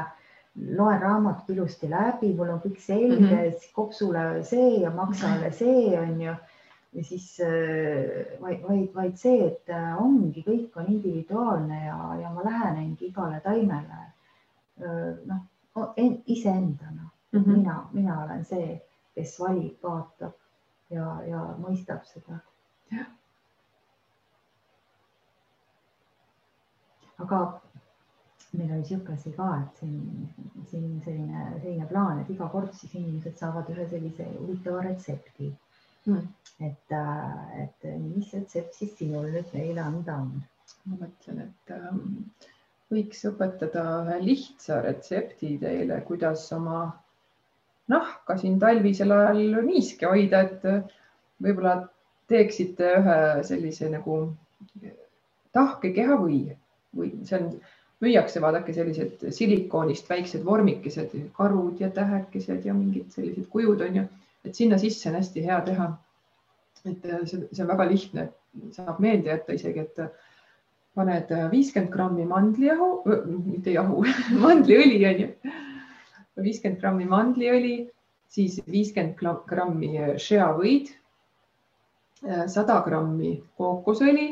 loen raamatut ilusti läbi, mul on kõik selge mm, -hmm. kopsule see ja maksale see on ju ja siis äh, vaid, vaid, vaid see, et äh, ongi, kõik on individuaalne ja, ja ma lähenengi igale taimele äh, noh, iseendana mm. -hmm. mina, mina olen see, kes valib, vaatab ja, ja mõistab seda. aga meil oli niisugune asi ka, et siin, siin selline, selline plaan, et iga kord siis inimesed saavad ühe sellise huvitava retsepti mm et, äh, et mis retsept siis sinul nüüd meile anda on?
ma mõtlen, et ähm, võiks õpetada ühe lihtsa retsepti teile, kuidas oma nahka siin talvisel ajal niiske hoida, et äh, võib-olla teeksite ühe sellise nagu tahke kehavõi. Või see on, müüakse, vaadake sellised silikoonist väiksed vormikesed, karud ja tähekesed ja mingid sellised kujud on ju, et sinna sisse on hästi hea teha. Et äh, see, see on väga lihtne, saab meelde jätta isegi, et äh, paned äh, viiskümmend grammi mandlijahu, mitte jahu mandliõli on ju, viiskümmend grammi mandliõli, siis viiskümmend grammi shea-võid, sada grammi kookosõli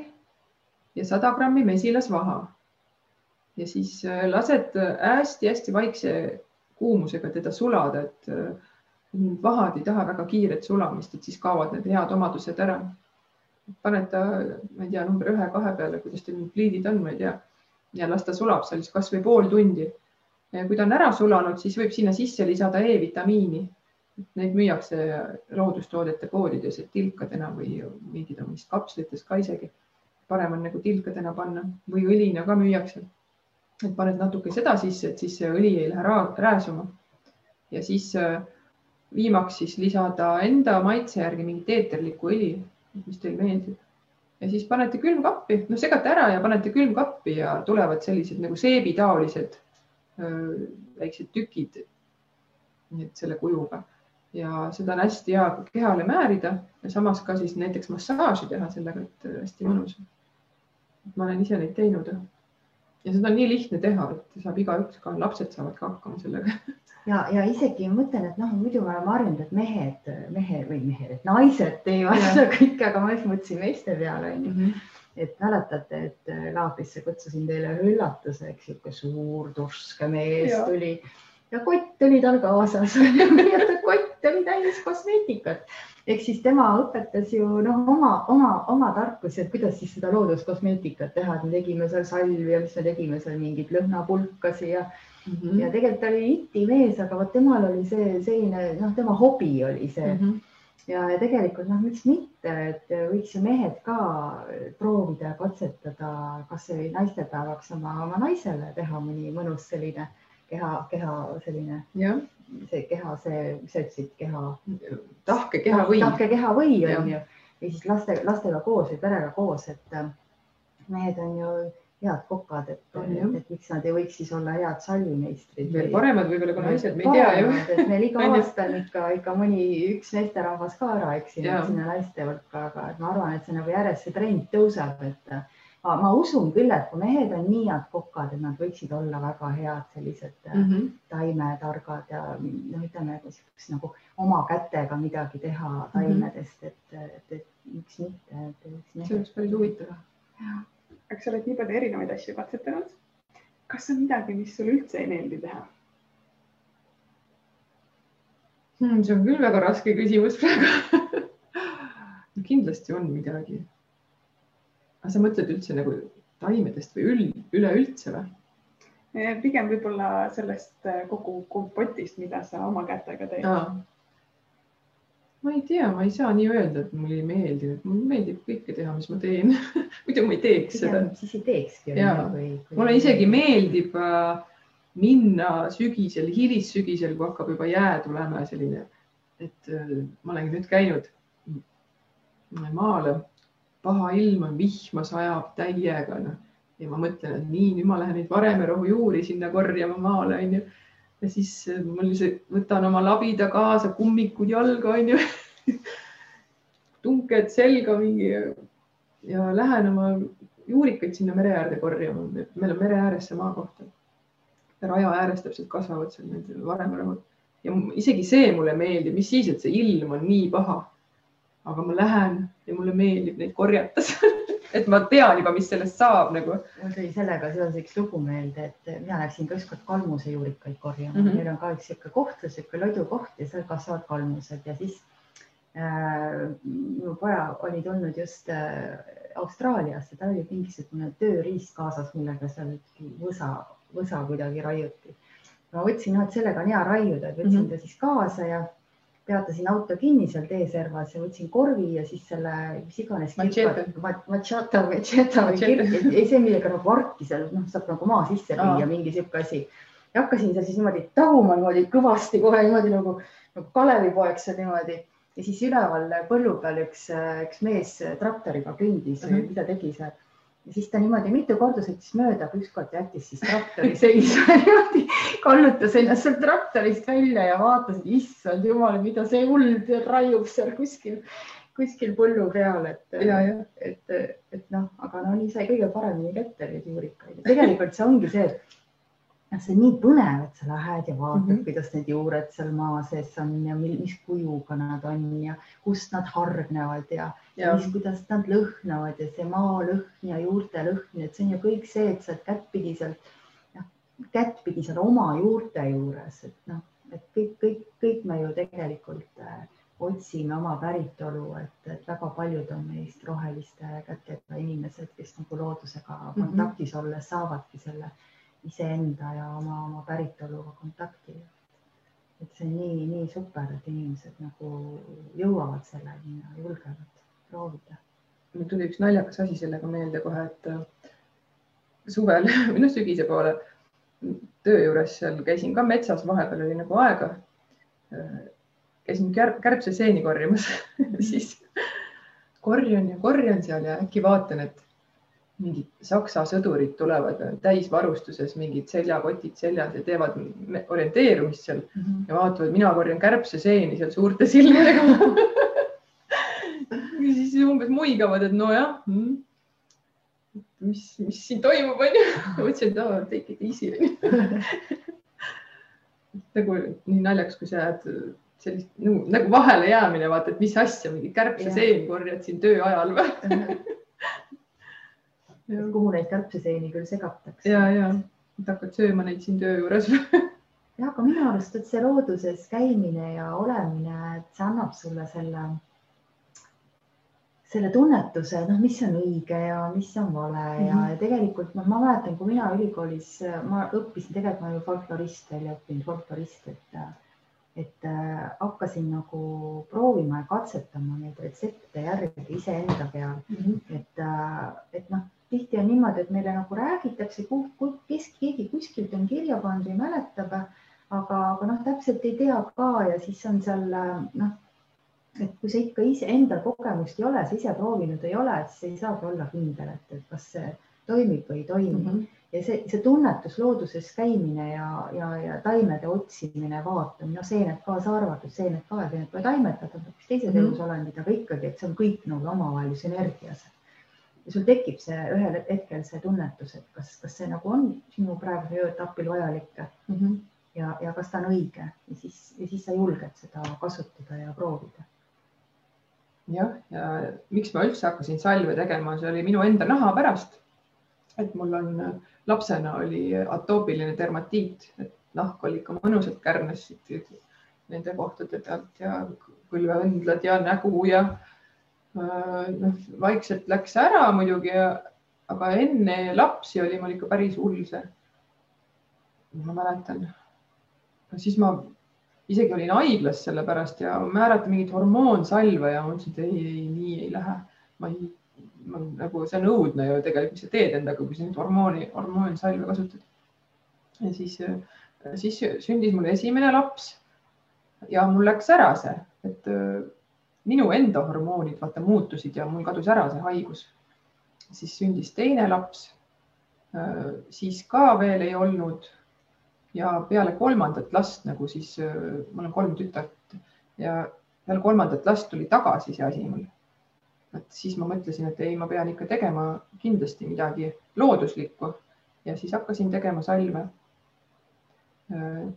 ja sada grammi mesilasvaha. ja siis lased hästi-hästi vaikse kuumusega teda sulada, et vahad ei taha väga kiiret sulamist, et siis kaovad need head omadused ära. paned ta, ma ei tea, number ühe-kahe peale, kuidas teil need pliidid on, ma ei tea. ja las ta sulab seal siis kasvõi pool tundi. kui ta on ära sulanud, siis võib sinna sisse lisada E-vitamiini. Neid müüakse loodustoodete poodides, et tilkadena või mingid on vist kapslites ka isegi. parem on nagu tilkadena panna või õlina ka müüakse. et paned natuke seda sisse, et siis see õli ei lähe rääsuma. ja siis äh, viimaks siis lisada enda maitse järgi mingit eeterlikku õli, mis teil meeldib. ja siis panete külmkappi, noh, segate ära ja panete külmkappi ja tulevad sellised nagu seebitaolised väiksed tükid. nii et selle kujuga ja seda on hästi hea kehale määrida ja samas ka siis näiteks massaaži teha sellega, et hästi mõnus. ma olen ise neid teinud ja seda on nii lihtne teha, et saab igaüks ka, lapsed saavad ka hakkama sellega
ja, ja isegi mõtlen, et noh, muidu me oleme harjunud, et mehed, mehed või mehed, et naised teevad seda kõike, aga ma just mõtlesin meeste peale onju mm. -hmm. et mäletate, et laagrisse kutsusin teile ühe üllatuse, eks sihuke suur turske mees ja. tuli ja kott oli tal kaasas kott oli täis kosmeetikat ehk siis tema õpetas ju noh, oma, oma, oma tarkusi, et kuidas siis seda looduskosmeetikat teha, et me tegime seal salvi ja mis me tegime seal mingeid lõhnapulkasi ja mm -hmm. ja tegelikult ta oli itimees, aga vot temal oli see selline noh, tema hobi oli see mm. -hmm ja, ja tegelikult noh, miks mitte, et võiks ju mehed ka proovida ja katsetada kasvõi naistepäevaks oma, oma naisele teha mõni mõnus selline keha, keha selline, see keha, see, mis sa ütlesid, keha.
tahke kehavõi.
tahke kehavõi on ju, või siis laste, lastega koos või perega koos, et mehed on ju head kokad, et, et, et miks nad ei võiks siis olla head sallimeistrid.
veel paremad võib-olla kui naised, me ei tea ju.
meil iga aasta on ikka, ikka mõni üks naisterahvas ka ära eksinud sinna naiste hulka, aga ma arvan, et see nagu järjest see trend tõuseb, et ma, ma usun küll, et kui mehed on nii head kokad, et nad võiksid olla väga head sellised mm -hmm. taimetargad ja noh, ütleme niisugust nagu oma kätega midagi teha mhm. taimedest, et, et, et miks mitte.
see oleks päris huvitav.
aga sa oled nii palju erinevaid asju katsetanud. kas on midagi, mis sulle üldse ei meeldi teha
hmm,? see on küll väga raske küsimus praegu kindlasti on midagi. Aga sa mõtled üldse nagu taimedest või üld, üleüldse või?
Eh, pigem võib-olla sellest eh, kogu kompotist, mida sa oma kätega teed
ma ei tea, ma ei saa nii öelda, et mulle ei meeldi, mulle meeldib kõike teha, mis ma teen muidu ma ei teeks seda.
siis ei teekski.
Kui... mulle isegi meeldib äh, minna sügisel, hilissügisel, kui hakkab juba jää tulema ja selline, et äh, ma olengi nüüd käinud maale, paha ilm on, vihma sajab täiega, noh. Ja ma mõtlen, et nii, nüüd ma lähen neid varemerohu juuri sinna korjama maale, onju ja siis äh, ma lihtsalt võtan oma labida kaasa, kummikud jalga onju tunked selga mingi ja lähen oma juurikaid sinna mere äärde korjama, meil on mere ääres see maakoht. raja ääres täpselt kasvavad seal need varemäravad ja isegi see mulle meeldib, mis siis, et see ilm on nii paha. Aga ma lähen ja mulle meeldib neid korjata et ma tean juba, mis sellest saab nagu.
mul tuli sellega seoses üks lugu meelde, et mina läksin ka ükskord kalmuse juurikaid korjama mm, -hmm. meil on ka üks sihuke koht, sihuke lodukoht ja seal kasvavad kalmused ja siis äh, minu poja oli tulnud just äh, Austraaliast ja tal oli mingisugune tööriist kaasas, millega seal võsa, võsa kuidagi raiuti. ma võtsin, noh, et sellega on hea raiuda, et võtsin mm -hmm. ta siis kaasa ja peatasin auto kinni seal teeservas ja võtsin korvi ja siis selle, mis iganes. Machata, machata või ei see, millega nagu varki seal, noh, saab nagu maa sisse viia, mingi sihuke asi. ja hakkasin seal siis niimoodi taguma niimoodi kõvasti kohe niimoodi nagu, nagu Kalevipoeg seal niimoodi ja siis üleval põllu peal üks, üks mees traktoriga kõndis mm, -hmm. mida tegi seal ja siis ta niimoodi mitu korda sõitis mööda, aga ükskord jättis siis traktori seisma niimoodi, kallutas ennast sealt traktorist välja ja vaatas, et issand jumal, mida see hull raiub seal kuskil, kuskil põllu peal, et, et, et noh, aga no nii sai kõige paremini kätte neid juurikaid. tegelikult see ongi see, et noh, see on nii põnev, et sa lähed ja vaatad mm, -hmm. kuidas need juured seal maa sees on ja mis kujuga nad on ja kust nad hargnevad ja, ja. mis, kuidas nad lõhnavad ja see maa lõhn ja juurte lõhn, et see on ju kõik see, et sa oled kättpidi sealt, noh, kättpidi seal oma juurte juures, et noh, et kõik, kõik, kõik me ju tegelikult äh, otsime oma päritolu, et, väga paljud on meist roheliste kätega inimesed, kes nagu loodusega mm -hmm. kontaktis olles saavadki selle iseenda ja oma, oma päritoluga kontakti. et see on nii, nii super, et inimesed nagu jõuavad selleni ja julgevad proovida.
mul tuli üks naljakas asi sellega meelde kohe, et äh, suvel või noh, sügise poole töö juures seal käisin ka metsas, vahepeal oli nagu aega. Äh, käisin kärp, kärbseseeni korjamas siis korjan ja korjan seal ja äkki vaatan, et mingid Saksa sõdurid tulevad täisvarustuses, mingid seljakotid seljas ja teevad orienteerumist seal mm -hmm. ja vaatavad, mina korjan kärbseseeni seal suurte silmadega. Ja siis umbes muigavad, et nojah mm,, mis, mis siin toimub, onju. mõtlesin, et aa, take it easy nagu nii naljakas, kui sa jääd sellist nagu, nagu vahele jäämine, vaata, et mis asja, mingi kärbseseeni korjad siin töö ajal või
kuhu neid kärbseseeni küll segatakse.
ja, ja hakkad sööma neid siin töö juures.
Jah, aga minu arust, et see looduses käimine ja olemine, et see annab sulle selle, selle tunnetuse, noh, mis on õige ja mis on vale mm -hmm. ja, ja tegelikult noh, ma mäletan, kui mina ülikoolis, ma õppisin, tegelikult ma ju folklorist välja õppinud, folklorist, et et äh, hakkasin nagu proovima ja katsetama neid retsepte järgi iseenda peal. Et, äh, et noh, tihti on niimoodi, et meile nagu räägitakse, kes keegi kuskilt on kirja pannud või mäletab, aga, aga noh, täpselt ei tea ka ja siis on seal noh, et kui sa ikka iseendal kogemust ei ole, sa ise proovinud ei ole, siis ei saagi olla kindel, et, kas see toimib või ei toimi mm. -hmm. ja see, see tunnetus looduses käimine ja, ja, ja taimede otsimine, vaatamine, no seened kaasa arvatud, seened ka ja seened pole taimetatud, hoopis teised mm -hmm. elusolendid, aga ikkagi, et see on kõik nagu omavahel sünergias ja sul tekib see ühel hetkel see tunnetus, et kas, kas see nagu on sinu praegusel etapil vajalik mm -hmm. ja, ja kas ta on õige ja siis, ja siis sa julged seda kasutada ja proovida.
jah, ja miks ma üldse hakkasin salve tegema, see oli minu enda naha pärast. et mul on lapsena oli atoopiline dermatiit, et nahk oli ikka mõnusalt kärnes siit nende kohtade pealt ja põlveõndlad ja nägu ja noh, vaikselt läks ära muidugi, aga enne lapsi oli mul ikka päris hull see. ma mäletan. siis ma isegi olin haiglas selle pärast ja määrati mingit hormoonsalve ja ma mõtlesin, et ei, ei, nii ei lähe. ma ei, ma nagu, see on õudne ju tegelikult, mis sa teed endaga, kui sa nüüd hormooni, hormoonsalve kasutad. ja siis, siis sündis mul esimene laps ja mul läks ära see, et minu enda hormoonid vaata muutusid ja mul kadus ära see haigus. siis sündis teine laps. siis ka veel ei olnud. ja peale kolmandat last nagu siis, mul on kolm tütart ja peale kolmandat last tuli tagasi see asi mul. et siis ma mõtlesin, et ei, ma pean ikka tegema kindlasti midagi looduslikku ja siis hakkasin tegema salve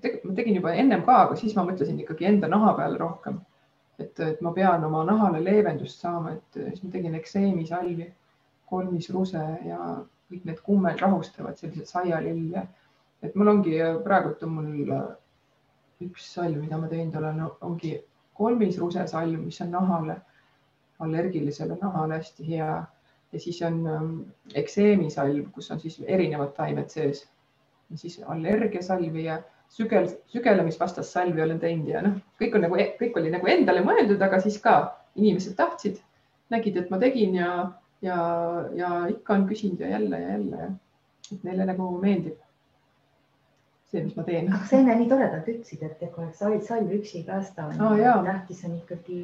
Teg. ma tegin juba ennem ka, aga siis ma mõtlesin ikkagi enda naha peale rohkem et, et ma pean oma nahale leevendust saama, et siis ma tegin ekseemisalvi, kolmisruse ja kõik need kummel rahustavad sellised saialill ja et mul ongi praegult on mul üks salv, mida ma teinud olen, ongi kolmisruse salv, mis on nahale, allergilisele nahale hästi hea. Ja siis on ekseemisalv, kus on siis erinevad taimed sees. Siis allergiasalvi ja sügel, sügelemisvastast salvi olen teinud ja noh, kõik on nagu, kõik oli nagu endale mõeldud, aga siis ka inimesed tahtsid, nägid, et ma tegin ja, ja, ja ikka on küsinud ja jälle ja jälle ja et neile nagu meeldib see, mis ma teen.
aga sa enne nii toredalt ütlesid, et ega salv, salv üksi ei päästa
oh,.
tähtis on ikkagi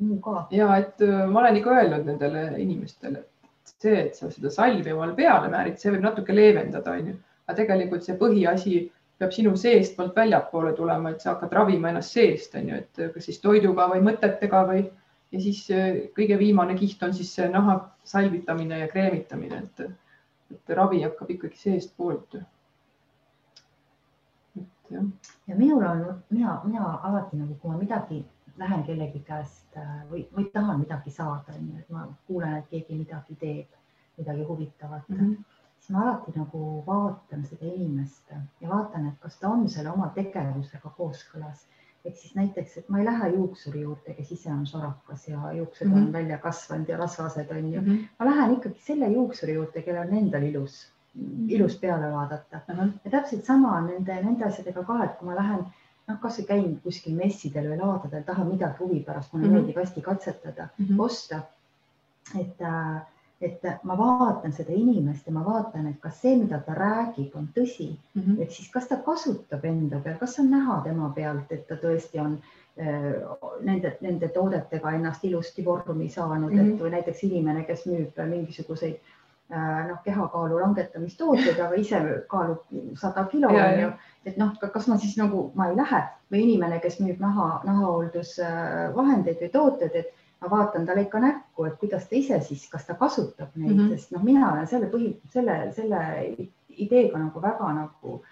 muu ka.
ja et ma olen ikka öelnud nendele inimestele, et see, et sa seda salvi omale peale määrid, see võib natuke leevendada, onju, aga tegelikult see põhiasi peab sinu seestpoolt väljapoole tulema, et sa hakkad ravima ennast seest, on ju, et kas siis toiduga või mõtetega või ja siis kõige viimane kiht on siis see naha salvitamine ja kreemitamine, et, et ravi hakkab ikkagi seestpoolt.
et jah. ja minul on, mina, mina alati nagu, kui ma midagi lähen kellegi käest või, või tahan midagi saada, onju, et ma kuulen, et keegi midagi teeb, midagi huvitavat mm. -hmm siis ma alati nagu vaatan seda inimest ja vaatan, et kas ta on selle oma tegevusega kooskõlas. ehk siis näiteks, et ma ei lähe juuksuri juurde, kes ise on sorakas ja juuksed mm -hmm. on välja kasvanud ja rasvased on ju mm. -hmm. ma lähen ikkagi selle juuksuri juurde, kellel on endal ilus, ilus peale vaadata mm. -hmm. ja täpselt sama on nende, nende asjadega ka, et kui ma lähen noh, kasvõi käin kuskil messidel või laadadel, tahan midagi huvipärast, mulle mm -hmm. meeldib hästi katsetada mm, -hmm. osta. et äh, et ma vaatan seda inimest ja ma vaatan, et kas see, mida ta räägib, on tõsi mm. -hmm. et siis, kas ta kasutab enda peal, kas on näha tema pealt, et ta tõesti on äh, nende, nende toodetega ennast ilusti vormi saanud mm, -hmm. et või näiteks inimene, kes müüb mingisuguseid äh, noh, kehakaalu langetamistooteid, aga ise kaalub sada kilo on ju, et noh, kas ma siis nagu, ma ei lähe või inimene, kes müüb naha, nahahooldusvahendeid või tooted, et ma vaatan talle ikka näkku, et kuidas ta ise siis, kas ta kasutab neid mm, -hmm. sest noh, mina olen selle põhi, selle, selle ideega nagu väga nagu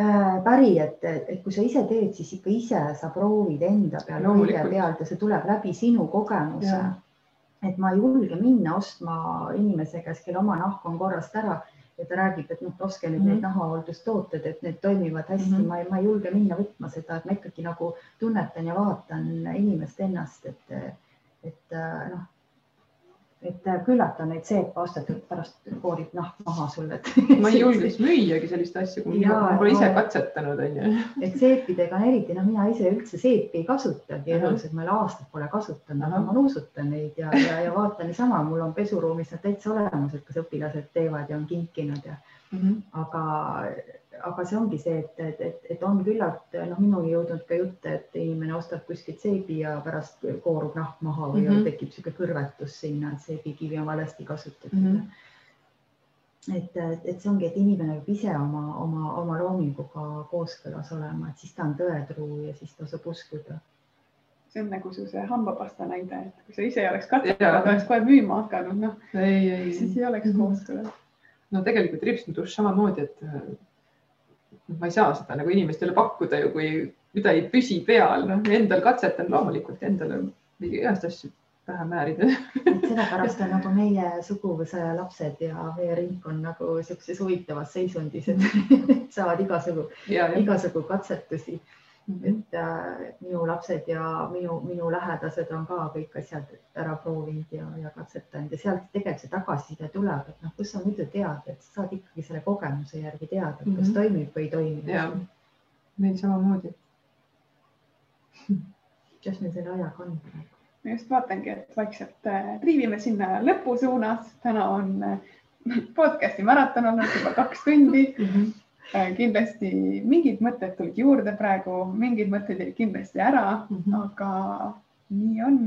äh, päri, et, et kui sa ise teed, siis ikka ise sa proovid enda peal kõige pealt ja see tuleb läbi sinu kogemuse. et ma ei julge minna ostma inimese käest, kelle oma nahk on korrast ära, ja ta räägib, et noh, ostke nüüd
Mhm.
need nahahooldustooted, et need toimivad hästi mm,
Mhm.
-hmm. ma ei, ma ei julge minna võtma seda, et ma ikkagi nagu tunnetan ja vaatan inimest ennast, et, et äh, noh, et äh, küllalt on neid seepe ostetud, pärast koorib nahk maha sulle,
ma ei julgeks müüagi sellist asja, kui
Jaa,
ma pole ise
ma-
katsetanud, onju.
et seepidega on eriti, noh, mina ise üldse seepi ei kasutagi elus, et ma aastaid pole kasutanud, aga ma nuusutan neid ja, ja, ja vaatan niisama, mul on pesuruumis nad täitsa olemas, et kas õpilased teevad ja on kinkinud ja aga, aga see ongi see, et, et, et, et on küllalt noh, minuni jõudnud ka jutte, et inimene ostab kuskilt seebi ja pärast koorub nahk maha või mm. -hmm. tekib niisugune kõrvetus sinna, et seebikivi on valesti kasutatud mm. -hmm. et, et, see ongi, et inimene peab ise oma, oma, oma loominguga kooskõlas olema, et siis ta on tõetruu ja siis tasub uskuda.
see on nagu su see hambapasta näide, et kui sa ise ei oleks katsetanud, oleks kohe müüma hakanud, noh
ei, ei,
siis ei oleks
Mhm.
kooskõlas.
no tegelikult ripsnudušš samamoodi, et ma ei saa seda nagu inimestele pakkuda ju, kui mida ei püsi peal, noh endal katsetan loomulikult endale mingi igast asju pähe määrida.
sellepärast on nagu meie suguvõsa lapsed ja meie ringkond nagu niisuguses huvitavas seisundis, et saavad igasugu, igasugu katsetusi. Et minu lapsed ja minu, minu lähedased on ka kõik asjad ära proovinud ja, ja katsetanud ja sealt tegelikult see tagasiside tuleb, et noh, kus sa muidu tead, et sa saad ikkagi selle kogemuse järgi teada, kas
Mhm.
toimib või ei toimi.
meil samamoodi.
kuidas meil selle ajaga on praegu?
ma just vaatangi, et vaikselt äh, triivime sinna lõpu suunas. täna on äh, podcast'i maraton olnud juba kaks tundi. Äh, kindlasti mingid mõtted tulid juurde praegu, mingid mõtted jäid kindlasti ära,
Mhm.
aga nii on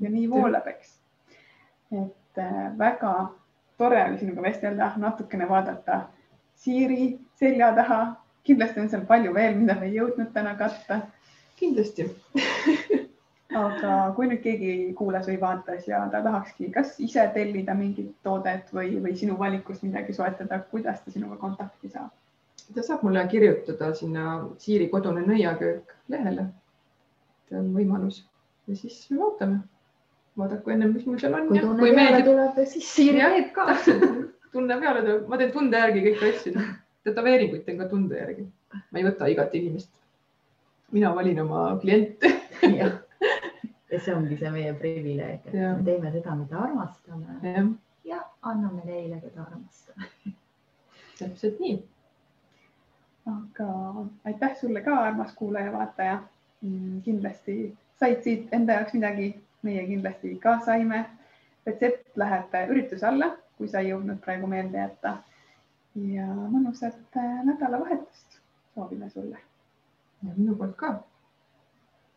ja nii voolab, eks. et äh, väga tore oli sinuga vestelda, natukene vaadata Siiri selja taha. kindlasti on seal palju veel, mida me ei jõudnud täna katta
kindlasti.
aga kui nüüd keegi kuulas või vaatas ja ta tahakski kas ise tellida mingit toodet või, või sinu valikust midagi soetada, kuidas ta sinuga kontakti saab?
ta saab mulle kirjutada sinna Siiri kodune nõiaköök lehele. see on võimalus ja siis me vaatame. vaadaku ennem, mis mul seal on.
kui tunne peale meeldib... tuleb, siis Siiri teeb ka.
tunne peale tuleb, ma teen tunde järgi kõiki asju. tätoveeringuid teen ka tunde järgi. ma ei võta igat inimest. mina valin oma kliente.
Ja see ongi see meie privileeg, et
Jah.
me teeme seda, mida armastame
jah,
ja anname neile, keda armastame.
täpselt nii.
aga aitäh sulle ka, armas kuulaja-vaataja. kindlasti said siit enda jaoks midagi, meie kindlasti ka saime. retsept läheb ürituse alla, kui sa ei jõudnud praegu meelde jätta. ja mõnusat äh, nädalavahetust soovime sulle.
ja minu poolt ka.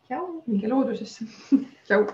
Tšau.
minge loodusesse. tšau.